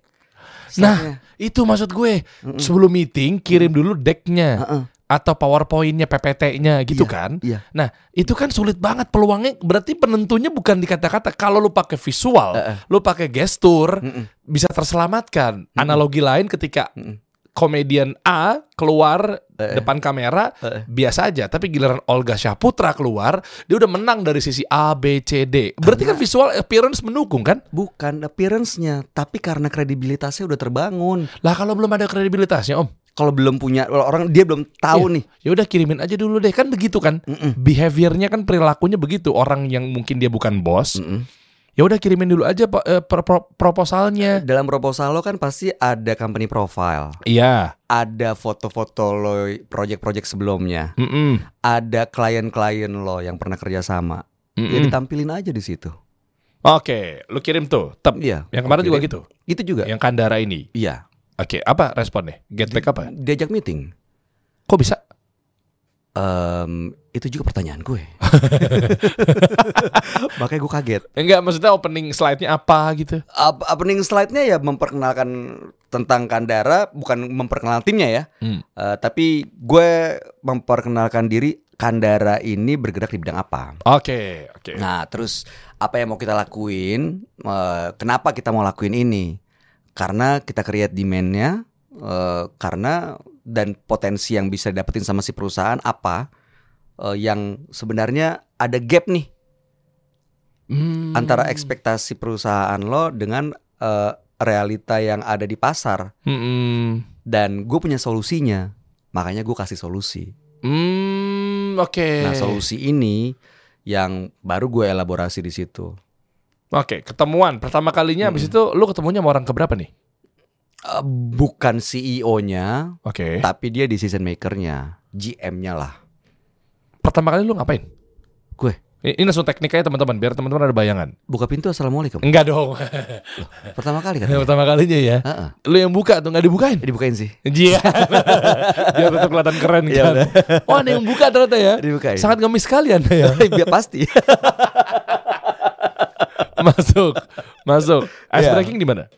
Nah, itu maksud gue. Mm-mm. Sebelum meeting kirim dulu decknya Heeh, atau powerpointnya, PPT-nya gitu Iya, kan. Iya. Nah, itu kan sulit banget peluangnya. Berarti penentunya bukan di kata-kata. Kalau lu pakai visual, Heeh. lu pakai gestur, Mm-mm. bisa terselamatkan. Analogi lain ketika Mm-mm. Komedian A keluar Eh. depan kamera Eh. biasa aja, tapi giliran Olga Syahputra keluar, dia udah menang dari sisi A, B, C, D. Berarti kan visual appearance mendukung kan? Bukan appearance-nya, tapi karena kredibilitasnya udah terbangun. Lah kalau belum ada kredibilitasnya, Om, Kalau belum punya orang dia belum tahu nih. ya udah kirimin aja dulu deh kan begitu kan? Mm-mm. Behaviornya kan perilakunya begitu. Orang yang mungkin dia bukan bos, Mm-mm. Ya udah kirimin dulu aja eh, pro- pro- proposalnya. Dalam proposal lo kan pasti ada company profile, Iya. ada foto-foto lo project-project sebelumnya, Mm-mm. ada klien-klien lo yang pernah kerja sama. Ya Mm-mm. ditampilin aja di situ. Oke, lu kirim tuh. Tep. Iya. Yang kemarin juga gitu. Itu juga. Yang Kandara ini. Iya. Oke, apa responnya? Get back apa? Diajak meeting. Kok bisa? Em, itu juga pertanyaan gue. Makanya gue kaget. Enggak, maksudnya opening slide-nya apa gitu? Ap- Opening slide-nya ya memperkenalkan tentang Kandara, bukan memperkenalkan timnya ya. Hmm. Eh, tapi gue memperkenalkan diri Kandara ini bergerak di bidang apa. Oke, oke. Nah, terus apa yang mau kita lakuin? Eh, kenapa kita mau lakuin ini? Karena kita create demand-nya, eh, karena dan potensi yang bisa dapetin sama si perusahaan apa? eh, yang sebenarnya ada gap nih Hmm. antara ekspektasi perusahaan lo dengan eh, realita yang ada di pasar. Hmm. Dan gue punya solusinya, makanya gue kasih solusi. Hmm, oke. Nah, solusi ini yang baru gue elaborasi di situ. Oke, ketemuan pertama kalinya habis itu lu ketemunya sama orang keberapa nih? Eh, bukan CEO-nya, Oke. tapi dia decision maker-nya, GM-nya lah. Pertama kali lu ngapain? Gue Ini langsung tekniknya teman-teman biar teman-teman ada bayangan. buka pintu assalamualaikum. Enggak dong. Pertama kali kan? Pertama kalinya ya. Heeh. Lu yang buka tuh nggak dibukain? Dibukain sih. Iya. Biar tetap kelihatan keren Iya, kan. Oh, ada yang buka ternyata ya. Dibukain. Sangat ngemis kali Anda ya. Biar pasti. masuk. Masuk. Ice Iya. breaking di mana?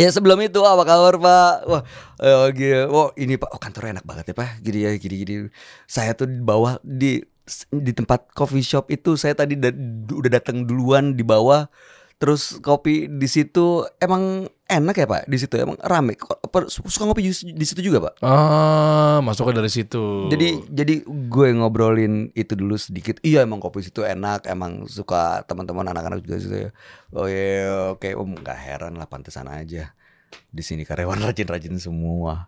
Ya sebelum itu apa kabar Pak? Wah, eh, gini, wah ini Pak, oh kantornya enak banget ya Pak. Gini ya, gini gini. Saya tuh di bawah di di tempat coffee shop itu saya tadi da- udah datang duluan di bawah. Terus kopi di situ emang enak ya Pak? Di situ emang rame. Suka ngopi di situ juga Pak? Ah, masuknya dari situ. Jadi jadi gue ngobrolin itu dulu sedikit. Iya emang kopi situ enak, emang suka teman-teman anak-anak juga situ ya. Oh iya oke om nggak heran lah pantesan aja. Di sini karyawan rajin-rajin semua.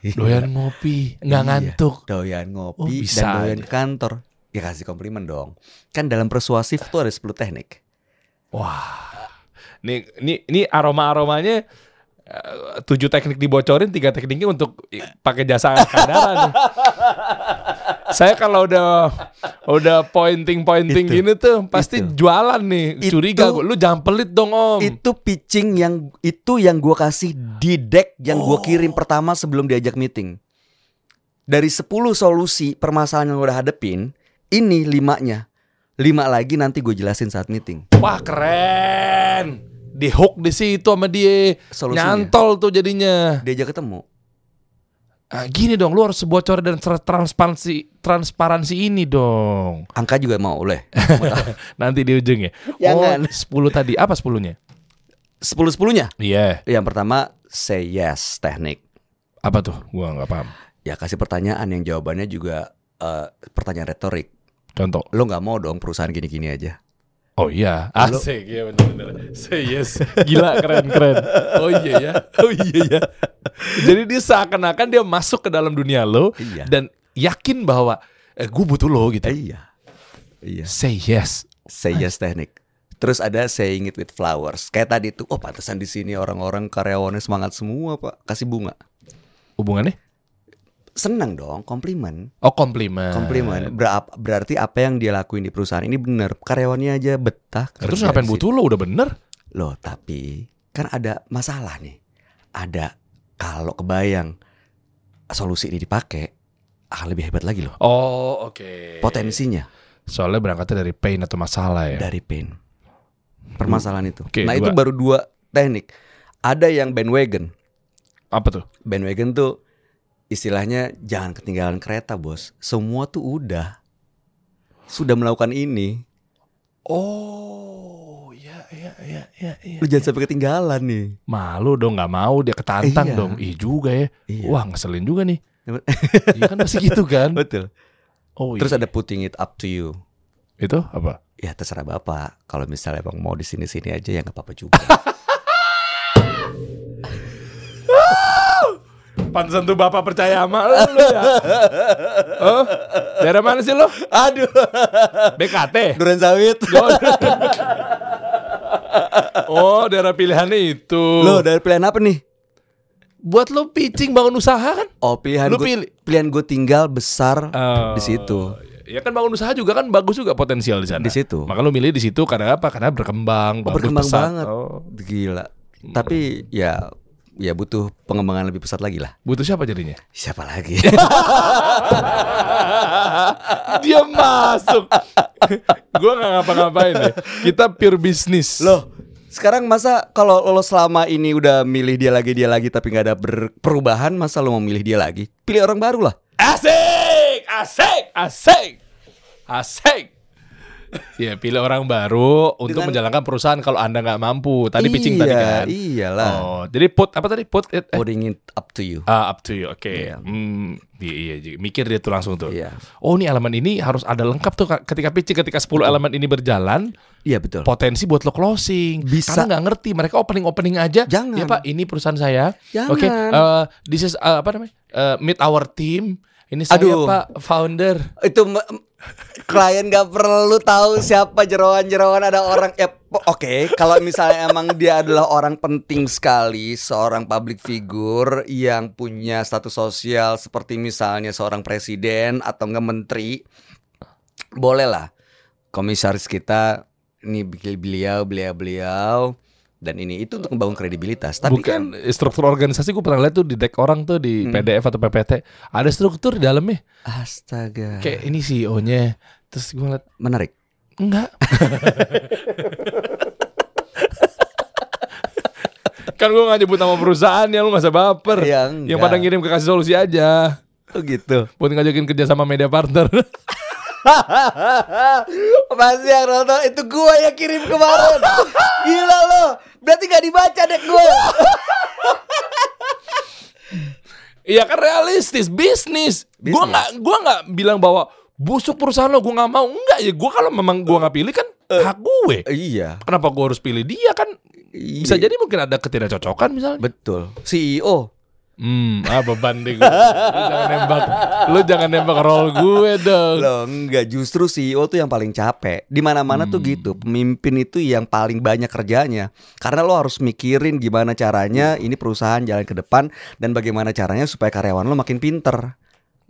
doyan ngopi, nggak Iya, ngantuk. Doyan Oh, ngopi bisa dan doyan aja. kantor. Ya kasih komplimen dong. Kan dalam persuasif tuh ada 10 teknik. Wah. Nih, ini ini aroma-aromanya eh, tujuh teknik dibocorin, tiga tekniknya untuk pakai jasa Kandara nih. Saya kalau udah udah pointing pointing Itu, gini tuh pasti itu. jualan nih. Itu- Curiga gua. Lu jangan pelit dong om. Itu pitching yang itu yang gua kasih di deck yang gua kirim pertama sebelum diajak meeting. Dari 10 solusi permasalahan yang udah hadepin, ini limanya. Lima lagi nanti gue jelasin saat meeting. Wah keren. Di hook di situ sama dia. Solusinya. Nyantol tuh jadinya. Diajak ketemu. Ah, gini dong, lu harus bocor dan tra- transparansi transparansi ini dong. Angka juga mau oleh. Nanti di ujung ya. Jangan. Oh, 10 tadi. Apa 10-nya? 10 sepuluhnya. Iya. Yang pertama say yes teknik. Apa tuh? Gua nggak paham. Ya kasih pertanyaan yang jawabannya juga eh, pertanyaan retorik. Contoh. Lo nggak mau dong perusahaan gini-gini aja. Oh iya, asik ya bener-bener. Say yes, gila keren keren. Oh iya ya, oh iya ya. Jadi dia seakan-akan dia masuk ke dalam dunia lo Iya. dan yakin bahwa eh, gue butuh lo gitu. Eh, iya. Iya. Say yes. Say yes teknik. Terus ada saying it with flowers. Kayak tadi tuh, oh pantesan di sini orang-orang karyawannya semangat semua pak. Kasih bunga. Hubungannya? Senang dong, komplimen. Oh komplimen. Komplimen. Ber- berarti apa yang dia lakuin di perusahaan ini bener. Karyawannya aja betah. Terus ngapain butuh lo udah bener? Loh tapi kan ada masalah nih. Ada kalau kebayang solusi ini dipakai akan lebih hebat lagi loh. Oh oke. Potensinya Soalnya berangkatnya dari pain atau masalah ya. dari pain. Permasalahan itu. Oke, nah dua. itu baru dua teknik. Ada yang bandwagon. Apa tuh? Bandwagon tuh istilahnya jangan ketinggalan kereta bos. Semua tuh udah sudah melakukan ini. Oh ya ya ya ya. ya. Lu jangan sampai ketinggalan nih. Malu dong nggak mau dia ketantang Iya. dong. Ih juga ya. Iya. Wah ngeselin juga nih. Iya kan pasti gitu kan. Betul. Oh Terus iya. ada putting it up to you. itu apa? Ya terserah bapak. Kalau misalnya bang mau di sini sini aja ya nggak apa-apa juga. Pantesan tuh bapak percaya sama lu ya. Oh, daerah mana sih lo? Aduh. BKT. Duren sawit. Oh, daerah pilihannya itu. Lo dari pilihan apa nih? buat lo pitching bangun usaha kan? Oh pilihan Lu gue pilih. pilihan gue tinggal besar Oh, di situ. Ya kan bangun usaha juga kan bagus juga potensial di sana. Di situ. Maka lo milih di situ karena apa? Karena berkembang, Oh, bagus berkembang pesat. banget. Oh. Gila. Tapi ya ya butuh pengembangan lebih pesat lagi lah. Butuh siapa jadinya? Siapa lagi? Dia masuk. Gua nggak ngapa-ngapain deh. Kita pure bisnis. Loh, sekarang masa kalau lo selama ini udah milih dia lagi dia lagi tapi nggak ada perubahan, masa lo mau milih dia lagi? Pilih orang baru lah. Asik, asik, asik, asik. Ya pilih orang baru untuk Dengan- menjalankan perusahaan kalau anda nggak mampu. Tadi pitching tadi Iya, kan. Iyalah. Oh, jadi put apa tadi put it, eh, Putting it up to you. ah, up to you. Oke. Iya. Hmm, iya, iya, iya. mikir dia tuh langsung tuh. Iya. Oh, ini elemen ini harus ada lengkap tuh ketika pitching ketika 10 elemen ini berjalan, Iya betul. potensi buat lo closing. Bisa. Karena nggak ngerti, mereka opening opening aja. Jangan. Ya Pak, ini perusahaan saya. Jangan. Oke, eh, this is eh, apa namanya? Eh, meet our team. Ini saya Aduh. Pak, founder. itu klien gak perlu tahu siapa jerawan-jerawan ada orang. Po- oke kalau misalnya emang dia adalah orang penting sekali seorang public figure yang punya status sosial seperti misalnya seorang presiden atau enggak menteri boleh lah komisaris kita ini beliau beliau beliau dan ini itu untuk membangun kredibilitas. Tapi kan Bukan struktur organisasi gue pernah lihat tuh di deck orang tuh di Hmm. PDF atau PPT ada struktur di dalamnya. Astaga. Kayak ini CEO-nya terus gue ngeliat menarik? Enggak. Kan gue gak nyebut nama perusahaan ya lu gak usah baper Ya, yang pada ngirim ke kasih solusi aja. Oh gitu. Buat ngajakin kerja sama media partner. Masih yang nonton itu gua yang kirim kemarin. Gila lo Berarti gak dibaca deh gua Iya kan realistis bisnis. Gua Bisnis. nggak gua nggak bilang bahwa busuk perusahaan lo gua nggak mau. Enggak ya gua kalau memang gua nggak pilih kan hak gue. Iya Kenapa gua harus pilih dia kan? Bisa Iya. jadi mungkin ada ketidakcocokan misalnya. Betul CEO Hmm, ah beban deh gue. Lu jangan nembak, lu jangan nembak role gue dong. Loh enggak. Justru CEO tuh yang paling capek. Di mana mana tuh gitu. Pemimpin itu yang paling banyak kerjanya. Karena lo harus mikirin gimana caranya Ini perusahaan jalan ke depan Dan bagaimana caranya supaya karyawan lo makin pinter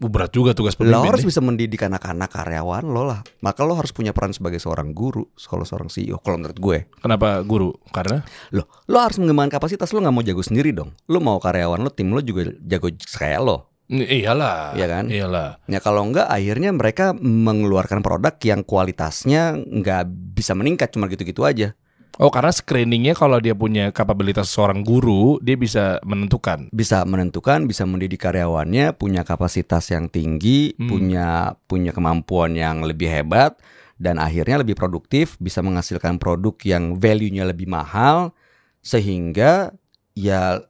berat juga tugas Lo pemimpin. harus nih. bisa mendidik anak-anak karyawan lo lah Maka lo harus punya peran sebagai seorang guru Kalau seorang CEO Kalau menurut gue Kenapa guru? Karena Loh, lo harus mengembangkan kapasitas lo nggak mau jago sendiri dong. Lo mau karyawan lo, tim lo juga jago kayak lo. Iyalah. Iya kan? Iyalah. Ya kalau enggak akhirnya mereka mengeluarkan produk yang kualitasnya nggak bisa meningkat cuma gitu-gitu aja. Oh, karena screeningnya kalau dia punya kapabilitas seorang guru, dia bisa menentukan. Bisa menentukan, bisa mendidik karyawannya, punya kapasitas yang tinggi, Hmm. punya punya kemampuan yang lebih hebat dan akhirnya lebih produktif, bisa menghasilkan produk yang value-nya lebih mahal sehingga ya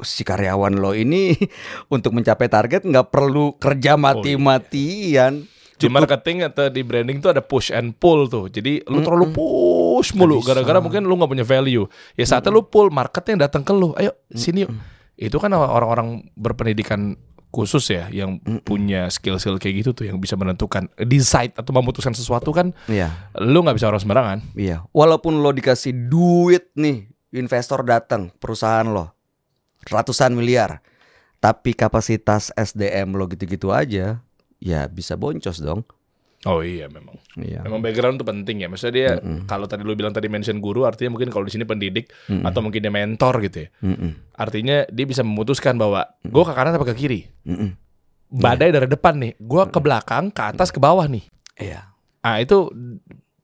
si karyawan lo ini untuk mencapai target nggak perlu kerja mati-matian. Di marketing atau di branding tuh ada push and pull tuh. Jadi lu terlalu push mulu gara-gara mungkin lu nggak punya value. Ya saatnya lu pull marketnya datang ke lu. Ayo sini yuk. Itu kan orang-orang berpendidikan khusus ya yang punya skill-skill kayak gitu tuh yang bisa menentukan decide atau memutuskan sesuatu kan Iya. lu nggak bisa orang sembarangan. Iya, walaupun lo dikasih duit nih, investor datang, perusahaan lo ratusan miliar, tapi kapasitas SDM lo gitu-gitu aja, ya bisa boncos dong. Oh iya memang. Iya. Memang background tuh penting ya. Maksudnya dia Mm-mm. kalau tadi lu bilang tadi mention guru artinya mungkin kalau di sini pendidik Mm-mm. atau mungkin dia mentor gitu ya. Mm-mm. Artinya dia bisa memutuskan bahwa gue ke kanan apa ke kiri. Mm-mm. Badai dari depan nih, gue ke belakang, ke atas, ke bawah nih. Iya. Ah itu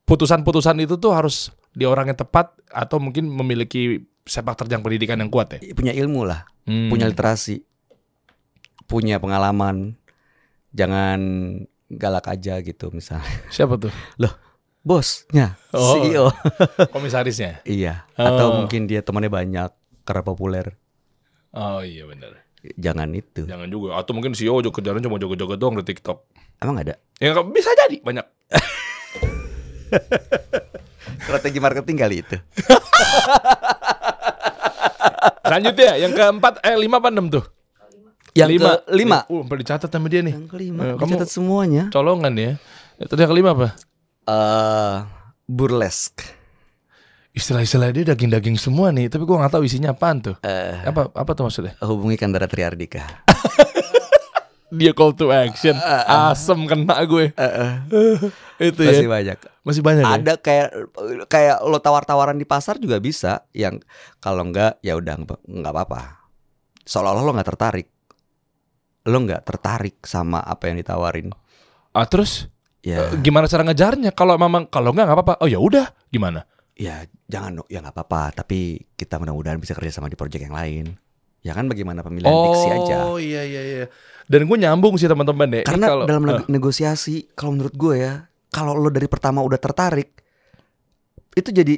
putusan-putusan itu tuh harus di orang yang tepat atau mungkin memiliki sepak terjang pendidikan yang kuat ya. Punya ilmu lah, Hmm. punya literasi, punya pengalaman. Jangan galak aja gitu misalnya. siapa tuh? Bosnya, Oh. CEO. Komisarisnya. iya. Atau Oh. mungkin dia temannya banyak karena populer. Oh iya benar. Jangan itu. Jangan juga. Atau mungkin CEO kerjaan cuma joget-joget doang di TikTok. Emang ada? Ya bisa jadi banyak. Strategi marketing kali itu. Lanjut ya, yang keempat, eh lima apa enam tuh? Yang lima. ke lima. Uh, sampai dicatat sama dia nih. Yang kelima. Eh, kamu Dicatat semuanya. colongan ya. Itu yang kelima apa? Eh burlesque. Istilah-istilah dia daging-daging semua nih, tapi gua nggak tahu isinya apaan tuh. Eh Apa apa tuh maksudnya? hubungi Kandara Triardika. Dia call to action. Asem kena gue. Itu ya. Masih banyak. Masih banyak ya? Ada kayak kayak lo tawar-tawaran di pasar juga bisa yang kalau enggak ya udah nggak apa-apa. seolah-olah lo nggak tertarik. Lo nggak tertarik sama apa yang ditawarin. Ah, terus Ya, eh, gimana cara ngejarnya? Kalau memang kalau nggak nggak apa-apa. Oh ya udah, gimana? ya jangan ya nggak apa-apa. Tapi kita mudah-mudahan bisa kerja sama di project yang lain. Ya kan bagaimana pemilihan diksi aja. Oh iya iya iya. Dan gue nyambung sih teman-teman deh. Karena kalau- dalam neg- negosiasi, kalau menurut gue ya, kalau lo dari pertama udah tertarik, itu jadi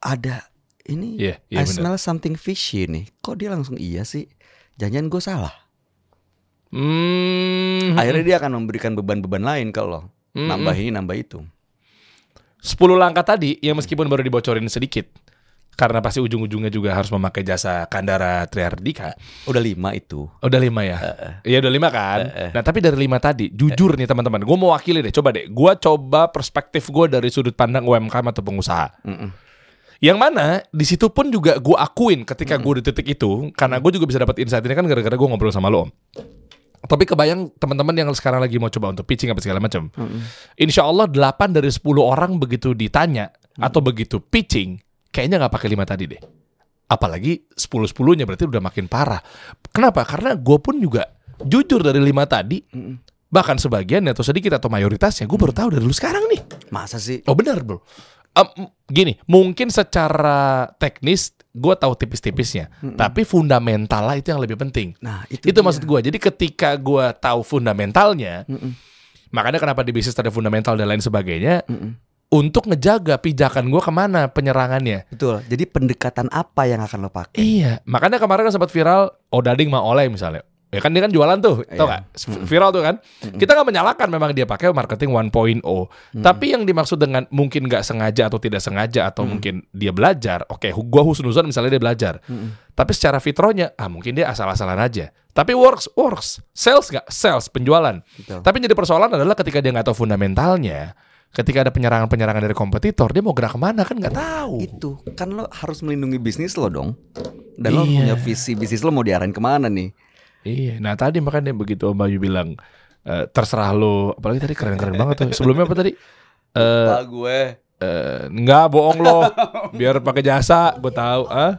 ada ini. Iya, iya I benar. smell something fishy nih. Kok dia langsung iya sih? Jangan gue salah. Hmm, Akhirnya dia akan memberikan beban-beban lain ke lo. Mm-mm. Nambah ini, nambah itu. 10 langkah tadi yang meskipun baru dibocorin sedikit karena pasti ujung-ujungnya juga harus memakai jasa Kandara Triardika. Udah lima itu. Udah lima ya? Iya udah lima kan? Eh, eh. Nah tapi dari lima tadi, jujur nih teman-teman, gue mau wakili deh, coba deh. Gue coba perspektif gue dari sudut pandang UMKM atau pengusaha. Mm-mm. Yang mana di situ pun juga gue akuin ketika gue di titik itu, karena gue juga bisa dapat insight ini kan gara-gara gue ngobrol sama lo om. Tapi kebayang teman-teman yang sekarang lagi mau coba untuk pitching apa segala macam. Insya Allah 8 dari 10 orang begitu ditanya atau begitu pitching, kayaknya nggak pakai lima tadi deh. Apalagi 10 10-nya berarti udah makin parah. Kenapa? Karena gue pun juga jujur dari lima tadi, bahkan sebagian atau sedikit atau mayoritasnya gue baru tahu dari lu sekarang nih. Masa sih? Oh benar bro. Em, gini, mungkin secara teknis gue tahu tipis-tipisnya, tapi fundamentalnya itu yang lebih penting. Nah itu Itu, dia. maksud gue. Jadi ketika gue tahu fundamentalnya, Mm-mm. makanya kenapa di bisnis ada fundamental dan lain sebagainya, Mm-mm. untuk ngejaga pijakan gue ke mana penyerangannya. Betul. Jadi pendekatan apa yang akan lo pakai? Iya, makanya kemarin kan sempat viral Odading sama Oleh misalnya. Ya kan dia kan jualan tuh, tau Iya. gak? Viral tuh kan. Kita nggak menyalahkan memang dia pakai marketing 1.0. Tapi yang dimaksud dengan mungkin nggak sengaja atau tidak sengaja atau mungkin dia belajar. Oke, gua husnuzon misalnya dia belajar. Tapi secara fitronya, ah mungkin dia asal-asalan aja. Tapi works, works. Sales nggak? Sales, penjualan. Betul. Tapi yang jadi persoalan adalah ketika dia nggak tahu fundamentalnya, ketika ada penyerangan-penyerangan dari kompetitor, dia mau gerak ke mana kan nggak tahu. Itu kan lo harus melindungi bisnis lo dong. Dan lo Iya. punya visi bisnis lo mau diarahin ke mana nih? Iya, nah tadi makanya begitu Om Bayu bilang eh, terserah lo, apalagi tadi keren-keren banget tuh. Sebelumnya apa tadi? Eh, gue. eh, enggak bohong lo, biar pakai jasa, gue tahu. Ah,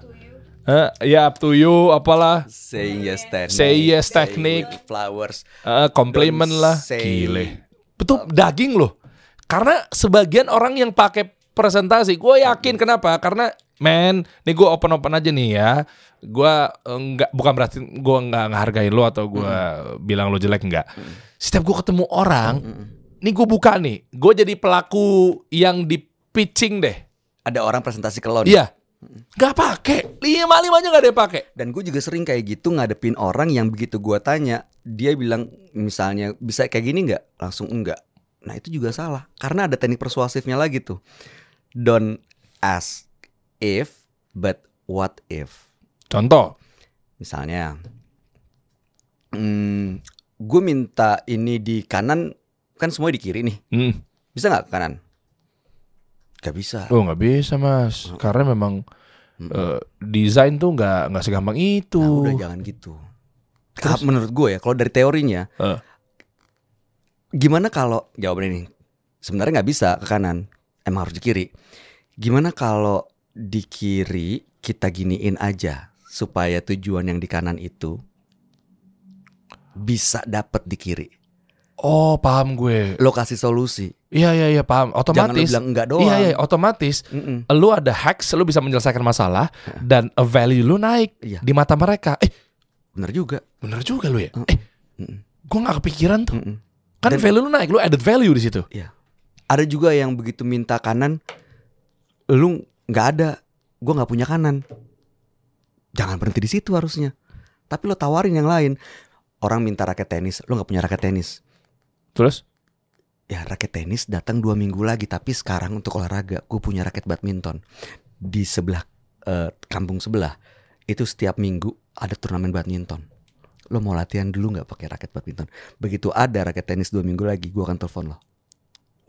Eh, ya up to you, apalah, Saying yes technique. Say yes say technique. Flowers. Eh, compliment Don't lah, say- gile. Betul daging loh. Karena sebagian orang yang pakai presentasi, gue yakin kenapa? Karena men, nih gue open open aja nih ya. Gue enggak bukan berarti gue nggak ngehargain lo atau gue bilang lo jelek enggak. Setiap gue ketemu orang, nih gue buka nih, gue jadi pelaku yang di pitching deh. Ada orang presentasi ke lo nih. Iya, nggak pakai, lima limanya nggak ada yang pakai. Dan gue juga sering kayak gitu ngadepin orang yang begitu gue tanya, dia bilang misalnya bisa kayak gini nggak? Langsung enggak. Nah itu juga salah, karena ada teknik persuasifnya lagi tuh. Don't ask if, but what if. Contoh, Misalnya, hmm, gue minta ini di kanan, kan semua di kiri nih. hmm, Bisa nggak ke kanan? Gak bisa. oh nggak bisa mas, karena memang eh, desain tuh nggak nggak segampang itu. Nah, udah jangan gitu. Ah, Menurut gue ya, kalau dari teorinya, Eh. gimana kalau jawaban ini sebenarnya nggak bisa ke kanan, emang harus di kiri. Gimana kalau di kiri kita giniin aja supaya tujuan yang di kanan itu bisa dapat di kiri. Oh paham gue. Lo kasih solusi. Iya iya iya paham. Jangan lo Otomatis. bilang enggak doang. Iya iya otomatis. Mm-mm. Lu ada hacks, lu bisa menyelesaikan masalah dan a value lu naik Iya. di mata mereka. Eh Bener juga. bener juga lu ya. Eh Mm-mm. gue nggak kepikiran tuh. Mm-mm. Kan Dan- value lu naik, lu added value di situ. Iya. Ada juga yang begitu minta kanan, lu nggak ada, gua nggak punya kanan. Jangan berhenti di situ harusnya. Tapi lo tawarin yang lain. Orang minta raket tenis, lo nggak punya raket tenis. Terus? Ya raket tenis datang dua minggu lagi, tapi sekarang untuk olahraga, gue punya raket badminton di sebelah eh, kampung sebelah. Itu setiap minggu ada turnamen badminton. Lo mau latihan dulu nggak pakai raket badminton? Begitu ada raket tenis dua minggu lagi, gue akan telepon lo.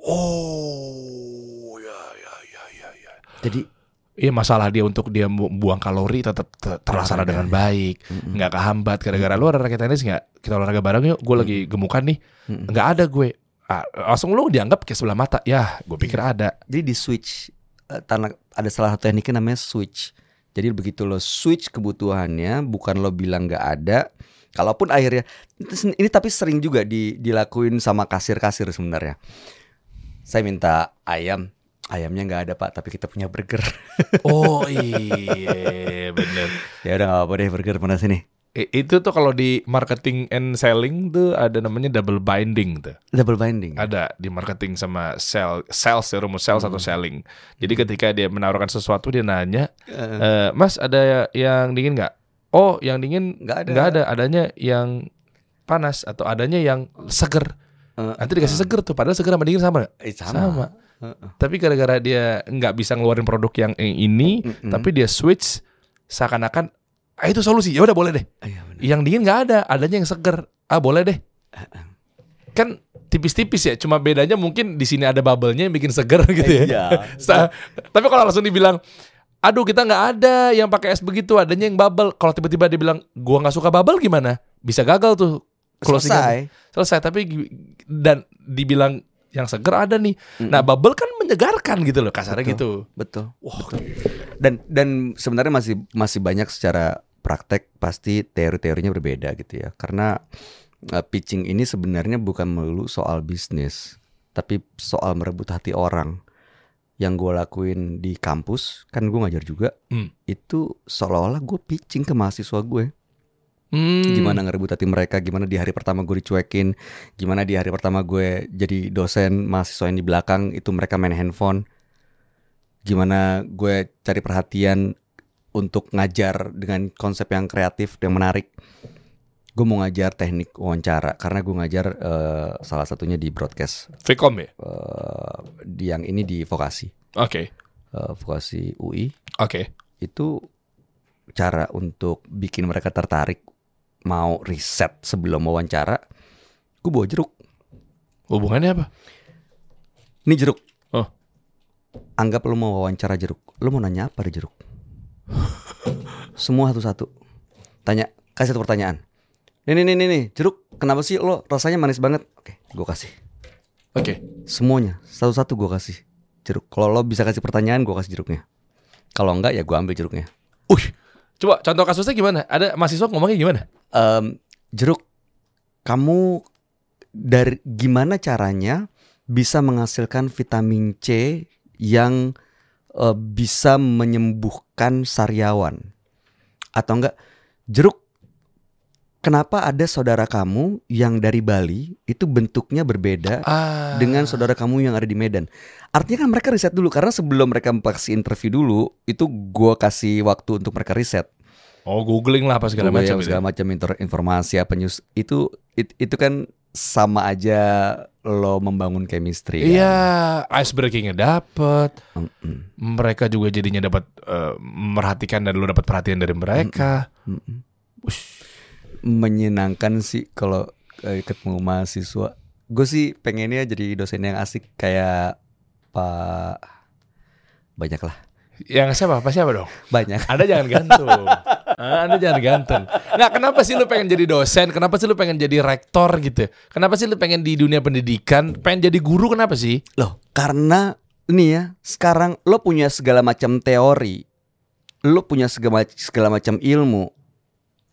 Oh Jadi Iya masalah dia untuk dia bu- buang kalori tetap ter- terlaksana Olahraga, dengan baik, nggak kehambat gara-gara lu raket tenis nggak? Kita olahraga bareng yuk, gue lagi gemukan nih, nggak ada gue. Ah, langsung lu dianggap kayak sebelah mata, ya gue pikir ada. Jadi di switch eh, tanah ada salah satu tekniknya namanya switch. Jadi begitu lo switch kebutuhannya, bukan lo bilang nggak ada. Kalaupun akhirnya ini tapi sering juga di, dilakuin sama kasir-kasir sebenarnya. Saya minta ayam, ayamnya nggak ada pak, tapi kita punya burger. Oh iya bener. ya udah nggak apa-apa deh burger mana sini. Itu tuh kalau di marketing and selling tuh ada namanya double binding tuh. Double binding. Ada di marketing sama sell, sales ya rumus sales Hmm. atau selling. Jadi ketika dia menawarkan sesuatu dia nanya, "Eh, Mas ada yang dingin nggak? Oh, yang dingin Nggak ada. nggak ada. Adanya yang panas atau adanya yang seger. Eh, Nanti dikasih seger tuh. Padahal seger sama dingin sama. eh, sama. Sama. Tapi gara-gara dia nggak bisa ngeluarin produk yang ini, Mm-mm. tapi dia switch seakan-akan ah itu solusi. Ya udah boleh deh. Iya, bener. Yang dingin nggak ada, adanya yang seger. Ah boleh deh. Kan tipis-tipis ya. Cuma bedanya mungkin di sini ada bubble-nya yang bikin seger gitu ya. Iya. Tapi kalau langsung dibilang, aduh kita nggak ada yang pakai es begitu, adanya yang bubble. Kalau tiba-tiba dia bilang, gua nggak suka bubble gimana? Bisa gagal tuh. Selesai. Selesai. Tapi dan dibilang yang seger ada nih. Nah bubble kan menyegarkan gitu loh kasarnya Betul. gitu. Betul. betul. Dan dan sebenarnya masih masih banyak secara praktek pasti teori-teorinya berbeda gitu ya. Karena uh, pitching ini sebenarnya bukan melulu soal bisnis, tapi soal merebut hati orang. Yang gue lakuin di kampus kan gue ngajar juga. Hmm. Itu seolah-olah gue pitching ke mahasiswa gue. Hmm. Gimana ngerebut hati mereka, gimana di hari pertama gue dicuekin, gimana di hari pertama gue jadi dosen, mahasiswa yang di belakang itu mereka main handphone. Gimana gue cari perhatian untuk ngajar dengan konsep yang kreatif dan menarik. Gue mau ngajar teknik wawancara karena gue ngajar eh, salah satunya di broadcast Vcom ya? eh, di yang ini di vokasi, Oke. eh, vokasi UI Oke. itu cara untuk bikin mereka tertarik mau riset sebelum wawancara gue bawa jeruk. Hubungannya apa? ini jeruk. Oh. anggap lo mau wawancara jeruk. Lo mau nanya apa di jeruk? Semua satu-satu. Tanya kasih satu pertanyaan. Ini nih nih nih jeruk kenapa sih lo rasanya manis banget? Oke gue kasih. Oke. semuanya satu-satu gue kasih jeruk. Kalau lo bisa kasih pertanyaan gue kasih jeruknya. Kalau enggak ya gue ambil jeruknya. Uh, coba contoh kasusnya gimana? Ada mahasiswa ngomongnya gimana? Em, jeruk kamu dari gimana caranya bisa menghasilkan vitamin C yang eh, bisa menyembuhkan sariawan atau enggak jeruk kenapa ada saudara kamu yang dari Bali itu bentuknya berbeda Ah. dengan saudara kamu yang ada di Medan. Artinya kan mereka riset dulu karena sebelum mereka kasih interview dulu itu gua kasih waktu untuk mereka riset. Oh, googling lah apa segala Google macam. gitu. segala macam inter- informasi apa news itu it- itu kan sama aja lo membangun chemistry. kan? Iya, ice breakingnya dapet. Mm-mm, Mereka juga jadinya dapat eh, merhatikan dan lu dapat perhatian dari mereka. mm-mm. Ush. Menyenangkan sih kalau eh, ketemu mahasiswa. Gue sih pengennya jadi dosen yang asik kayak Pak banyak lah Yang siapa? Apa siapa dong? banyak. Anda jangan gantung. Ah, Anda jangan gantung. Nggak, kenapa sih lu pengen jadi dosen? Kenapa sih lu pengen jadi rektor gitu? Kenapa sih lu pengen di dunia pendidikan? Pengen jadi guru kenapa sih? Loh, karena nih ya, sekarang lo punya segala macam teori. Lo punya segala, segala macam ilmu.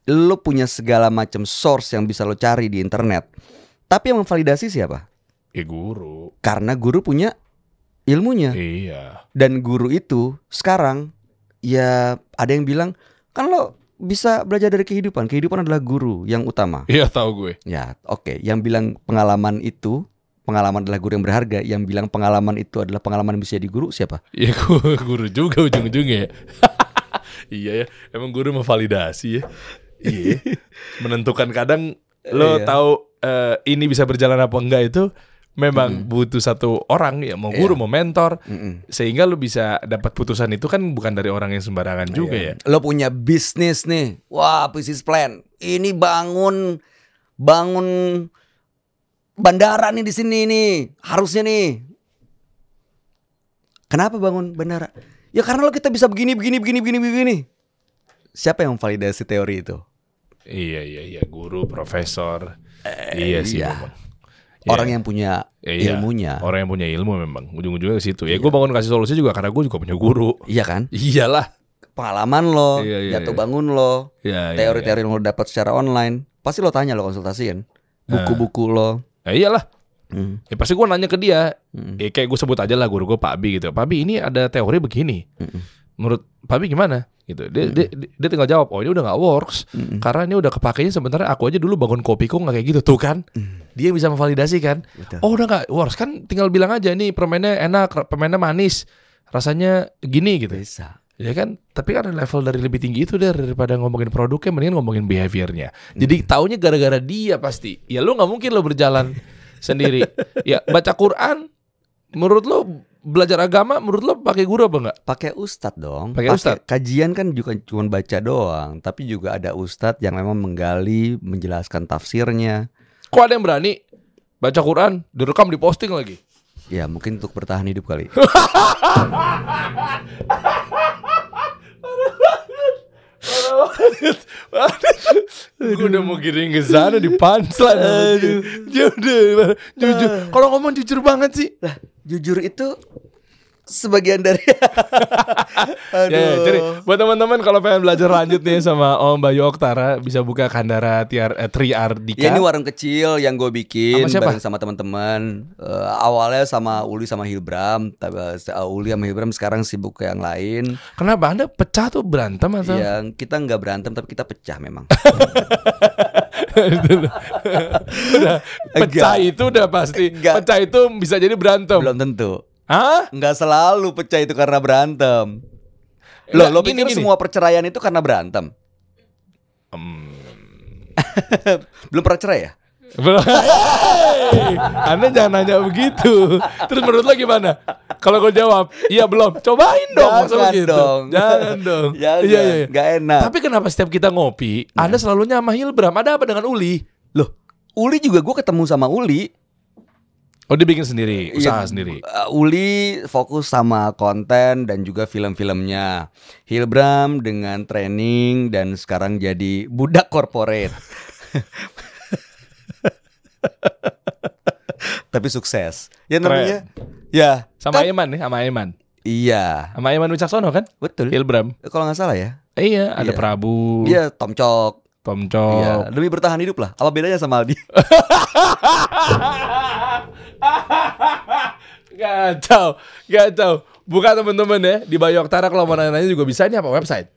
Lo punya segala macam source yang bisa lo cari di internet. Tapi yang memvalidasi siapa? Ya guru. Karena guru punya ilmunya. Iya. Dan guru itu sekarang ya ada yang bilang kan lo bisa belajar dari kehidupan. Kehidupan adalah guru yang utama. Iya tahu gue. Ya, oke. Yang bilang pengalaman itu pengalaman adalah guru yang berharga. Yang bilang pengalaman itu adalah pengalaman yang bisa jadi guru siapa? Iya guru juga ujung-ujungnya ya. iya ya, emang guru memvalidasi ya. Iya. Menentukan kadang lo Iya. tahu eh, ini bisa berjalan apa enggak itu memang butuh satu orang ya mau guru Iya. mau mentor Mm-mm. sehingga lo bisa dapat putusan itu kan bukan dari orang yang sembarangan juga ya. Lo punya bisnis nih. Wah, bisnis plan. Ini bangun bangun bandara nih di sini nih. Harusnya nih. Kenapa bangun bandara? Ya karena lo kita bisa begini begini begini begini begini. Siapa yang validasi teori itu? Iya iya iya guru profesor. iya sih iya. memang. Orang Iya. yang punya Iya, ilmunya. Orang yang punya ilmu memang ujung-ujungnya ke situ. Ya gue bangun kasih solusi juga karena gue juga punya guru. Iya kan? Iyalah. pengalaman lo, Iya, iya, jatuh iya. bangun lo, teori-teori yang lo dapat secara online, pasti lo tanya lo konsultasiin buku-buku lo. ya. Ya iyalah. Hmm. Ya pasti gue nanya ke dia. Hmm. Ya kayak gue sebut aja lah guru gue Pak Abi gitu. Pak Abi ini ada teori begini. Mm-mm. Menurut Pak Abi gimana? Gitu. Dia, dia, dia tinggal jawab, oh ini udah nggak works. Mm-mm. Karena ini udah kepakainya sebenarnya aku aja dulu bangun kopi kok nggak kayak gitu tuh kan. Dia bisa memvalidasi kan. Betul. Oh udah nggak works kan tinggal bilang aja nih permennya enak, permennya manis. Rasanya gini gitu. Bisa. Ya kan, tapi kan level dari lebih tinggi itu deh daripada ngomongin produknya mendingan ngomongin behaviornya. Jadi taunya gara-gara dia pasti. Ya lu nggak mungkin lo berjalan sendiri. Ya baca Quran menurut lo belajar agama menurut lo pakai guru apa enggak? Pakai ustadz dong. Pakai ustadz? Kajian kan juga cuma baca doang, tapi juga ada ustadz yang memang menggali, menjelaskan tafsirnya. Kok ada yang berani baca Quran direkam diposting lagi? Ya mungkin untuk bertahan hidup kali. Gue udah mau giring ke sana di. Ya udah, jujur. Kalau ngomong jujur banget sih. Lah, jujur itu sebagian dari Ya, ya, jadi buat teman-teman kalau pengen belajar lanjut nih sama Om Bayu Oktara bisa buka Kandara Tiar eh, Tri Ardika. Ya ini warung kecil yang gue bikin Sama siapa? bareng sama teman-teman. Eh, awalnya sama Uli sama Hilbram, tapi eh, Uli sama Hilbram sekarang sibuk ke yang lain. Kenapa Anda pecah tuh berantem atau? Yang kita nggak berantem tapi kita pecah memang. udah pecah Enggak. itu udah pasti. Enggak. Pecah itu bisa jadi berantem. Belum tentu. Hah? Nggak selalu pecah itu karena berantem. Lo Enggak, lo gini, pikir gini. semua perceraian itu karena berantem? Hmm. Belum pernah cerai ya? Hey, Anda jangan nanya begitu. Terus menurut lo gimana? Kalau gue jawab, iya belum. Cobain dong. Jangan begitu? dong. Jangan dong. Jangan, Iya, iya, iya. nggak enak. Tapi kenapa setiap kita ngopi, Anda selalu sama Hilbram? Ada apa dengan Uli? Loh, Uli juga gue ketemu sama Uli. Oh dia bikin sendiri, usaha Iya, sendiri. uh, Uli fokus sama konten dan juga film-filmnya. Hilbram dengan training dan sekarang jadi budak corporate. Tapi sukses. Ya namanya. Ya. Sama kan- Eman nih, sama Eman. Iya, Sama Eman Wicaksono kan? betul. Hilbram. Kalau nggak salah ya. Eh, iya, ada Iya. Prabu, Iya, Tom Cok. Tom Iya, demi bertahan hidup lah. Apa bedanya sama Aldi? Gacau, gacau. Buka teman-teman ya di Bayu Oktara kalau mau nanya-nanya juga bisa ini apa website?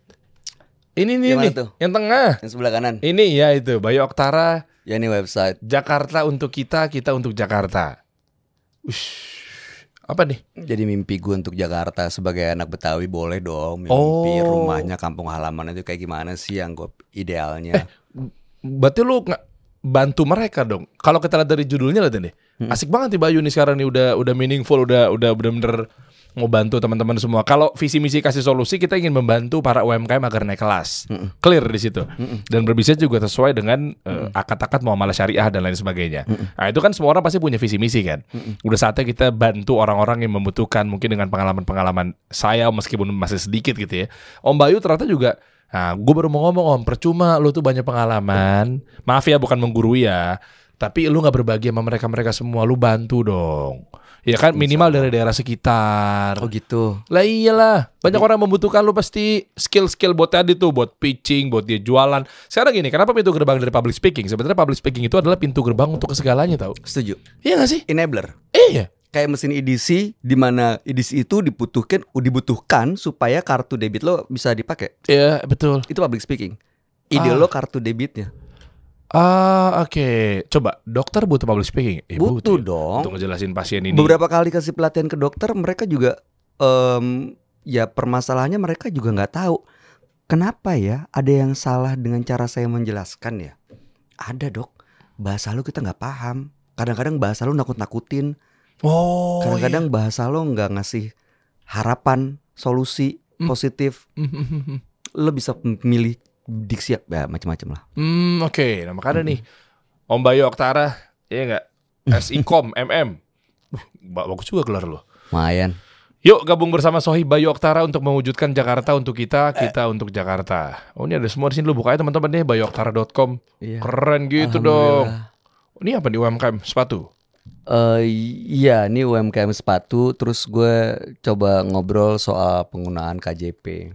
Ini nih Yang mana nih, tuh? yang tengah. Yang sebelah kanan. Ini ya itu Bayu Oktara Ya ini website. Jakarta untuk kita, kita untuk Jakarta. Ush, apa nih? Jadi mimpi gue untuk Jakarta sebagai anak Betawi boleh dong. Mimpi Oh. rumahnya kampung halaman itu kayak gimana sih yang gue idealnya. Berarti lu nggak bantu mereka dong. Kalau kita lihat dari judulnya lihat deh. Asik banget nih Bayu nih sekarang nih udah udah meaningful, udah udah bener-bener mau bantu teman-teman semua. Kalau visi misi kasih solusi kita ingin membantu para UMKM agar naik kelas. Clear di situ. Dan berbisnis juga sesuai dengan eh, akad-akad muamalah syariah dan lain sebagainya. Nah, itu kan semua orang pasti punya visi misi kan. Udah saatnya kita bantu orang-orang yang membutuhkan mungkin dengan pengalaman-pengalaman saya meskipun masih sedikit gitu ya. Om Bayu ternyata juga Nah, gue baru mau ngomong om, percuma lu tuh banyak pengalaman. Maaf ya, bukan menggurui ya. Tapi lu nggak berbagi sama mereka-mereka semua, lu bantu dong. Ya kan minimal dari daerah sekitar. oh gitu. Lah iyalah, banyak orang membutuhkan lu pasti skill-skill buat tadi tuh, buat pitching, buat dia jualan. Sekarang gini, kenapa pintu gerbang dari public speaking? Sebenarnya public speaking itu adalah pintu gerbang untuk segalanya tau. Setuju. Iya gak sih? Enabler. Iya. Kayak mesin EDC di mana EDC itu dibutuhkan dibutuhkan supaya kartu debit lo bisa dipakai. Iya, betul. Itu public speaking. Ide Ah. lo kartu debitnya. Ah, oke. Coba, dokter butuh public speaking? Eh, Butuh ya. dong. Untuk ngejelasin pasien ini. Beberapa kali kasih pelatihan ke dokter mereka juga em, ya permasalahannya mereka juga nggak tahu kenapa ya ada yang salah dengan cara saya menjelaskan ya. Ada dok, bahasa lo kita nggak paham. Kadang-kadang bahasa lo nakut-nakutin. Oh, Kadang-kadang bahasa lo nggak ngasih harapan, solusi Hmm. positif. iya. Lo bisa milih diksi ya macam-macam lah. Hmm, oke. Nah, makanya nih Om Bayu Oktara, iya enggak? SIKOM MM. Uh, ba- bagus juga gelar lo. Lumayan. Yuk gabung bersama Sohib Bayu Oktara untuk mewujudkan Jakarta untuk kita, kita untuk Jakarta. Oh, ini ada semua di sini lu buka aja teman-teman deh bayuoktara.com. Iya. Keren gitu dong. Ini apa nih UMKM sepatu? Eh iya, ini UMKM sepatu. Terus gue coba ngobrol soal penggunaan KJP.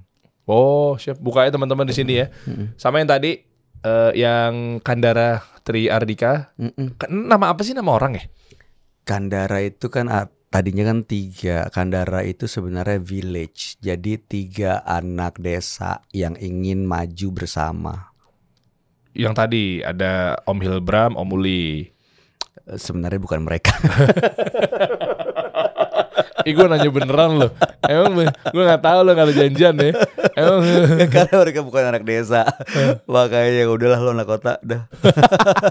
Oh, siap. Buka ya teman-teman di sini ya. Sama yang tadi eh, yang Kandara Tri Ardika. Mm-mm. Kan Nama apa sih nama orang ya? Kandara itu kan ah, tadinya kan tiga. Kandara itu sebenarnya village. Jadi tiga anak desa yang ingin maju bersama. Yang tadi ada Om Hilbram, Om Uli. Eh, Sebenarnya bukan mereka. Ih gue nanya beneran loh. Emang gue nggak tahu lo ada janjian ya. Emang Karena mereka bukan anak desa. Makanya ya udahlah lo anak kota. Udah.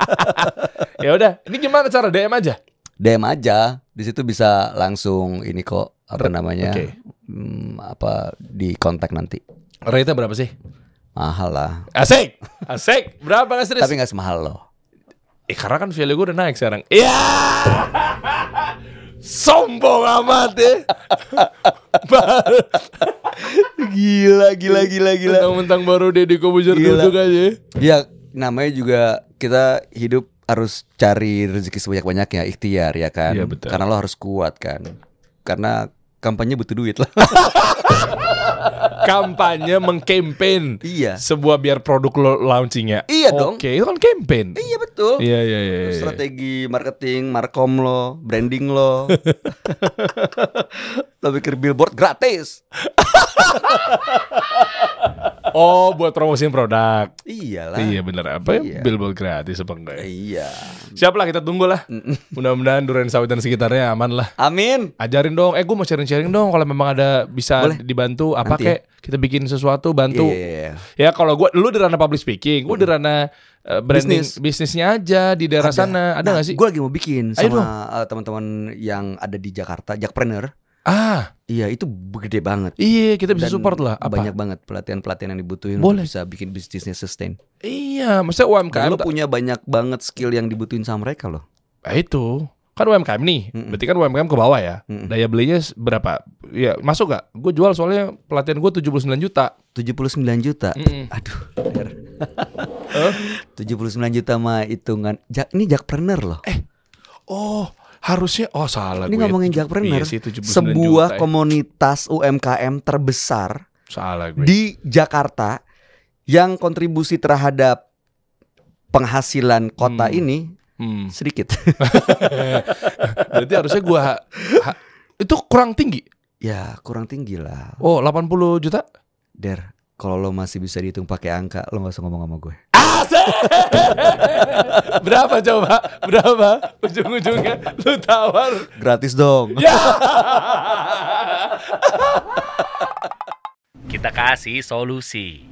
ya udah. Ini gimana cara DM aja? DM aja. Di situ bisa langsung ini kok apa namanya? Oke. Hmm, apa di kontak nanti. Rate berapa sih? Mahal lah. Asik, asik. Berapa serius? Tapi nggak semahal lo. Eh karena kan value gue udah naik sekarang. Iya. Sombong amat ya. Gila, gila, gila, gila. Mentang-mentang baru Deddy Kobuzer duduk aja. Ya namanya juga kita hidup harus cari rezeki sebanyak-banyaknya ikhtiar ya kan. Iya, betul. Karena lo harus kuat kan. Karena kampanye butuh duit lah. Kampanye mengkampanye iya. sebuah biar produk lo launchingnya. Iya dong. Oke, itu kan campaign. Iya betul. Iya iya iya. iya. Strategi marketing, markom lo, branding lo. lo bikin billboard gratis. Oh, buat promosiin produk. Iyalah. Iya bener apa ya? Iya. Billboard gratis apa enggak? ya? Iya. Siap lah kita tunggu lah. Mudah-mudahan Duren Sawit dan sekitarnya aman lah. Amin. Ajarin dong, eh gue mau sharing-sharing dong kalau memang ada bisa Boleh. dibantu apa Nanti kek kita bikin sesuatu bantu. Iya. Ya kalau gue lu di ranah public speaking, gue di ranah eh, branding Bisnis. bisnisnya aja di daerah sana. Ada nggak sih? Gue lagi mau bikin Ayo sama eh, teman-teman yang ada di Jakarta, Jakpreneur. Ah, Iya, itu gede banget. iya kita bisa Dan support lah. Apa? Banyak banget pelatihan-pelatihan yang dibutuhin Boleh. untuk bisa bikin bisnisnya sustain. Iya, maksudnya Dan UMKM. lo punya banyak banget skill yang dibutuhin sama mereka loh. Nah, itu kan UMKM nih, Mm-mm. berarti kan UMKM ke bawah ya. Mm-mm. Daya belinya berapa? Ya masuk gak? Gue jual soalnya pelatihan gue 79 juta. 79 juta. Mm-mm. Aduh. bener. 79 juta mah hitungan. Jak, ini Jakpreneur loh. Oh, harusnya oh salah ini gue. ngomongin Tujuh- Jakpreneur. Iya sih 79 sebuah juta, ya. komunitas UMKM terbesar Salah gue. di Jakarta yang kontribusi terhadap penghasilan kota Hmm. ini Hmm. sedikit. Berarti harusnya gue itu kurang tinggi. ya kurang tinggi lah. Oh, 80 juta? Der, kalau lo masih bisa dihitung pakai angka, lo gak usah ngomong sama gue. Asik! Berapa coba? Berapa? Ujung-ujungnya lu tawar. Gratis dong. Ya. Kita kasih solusi.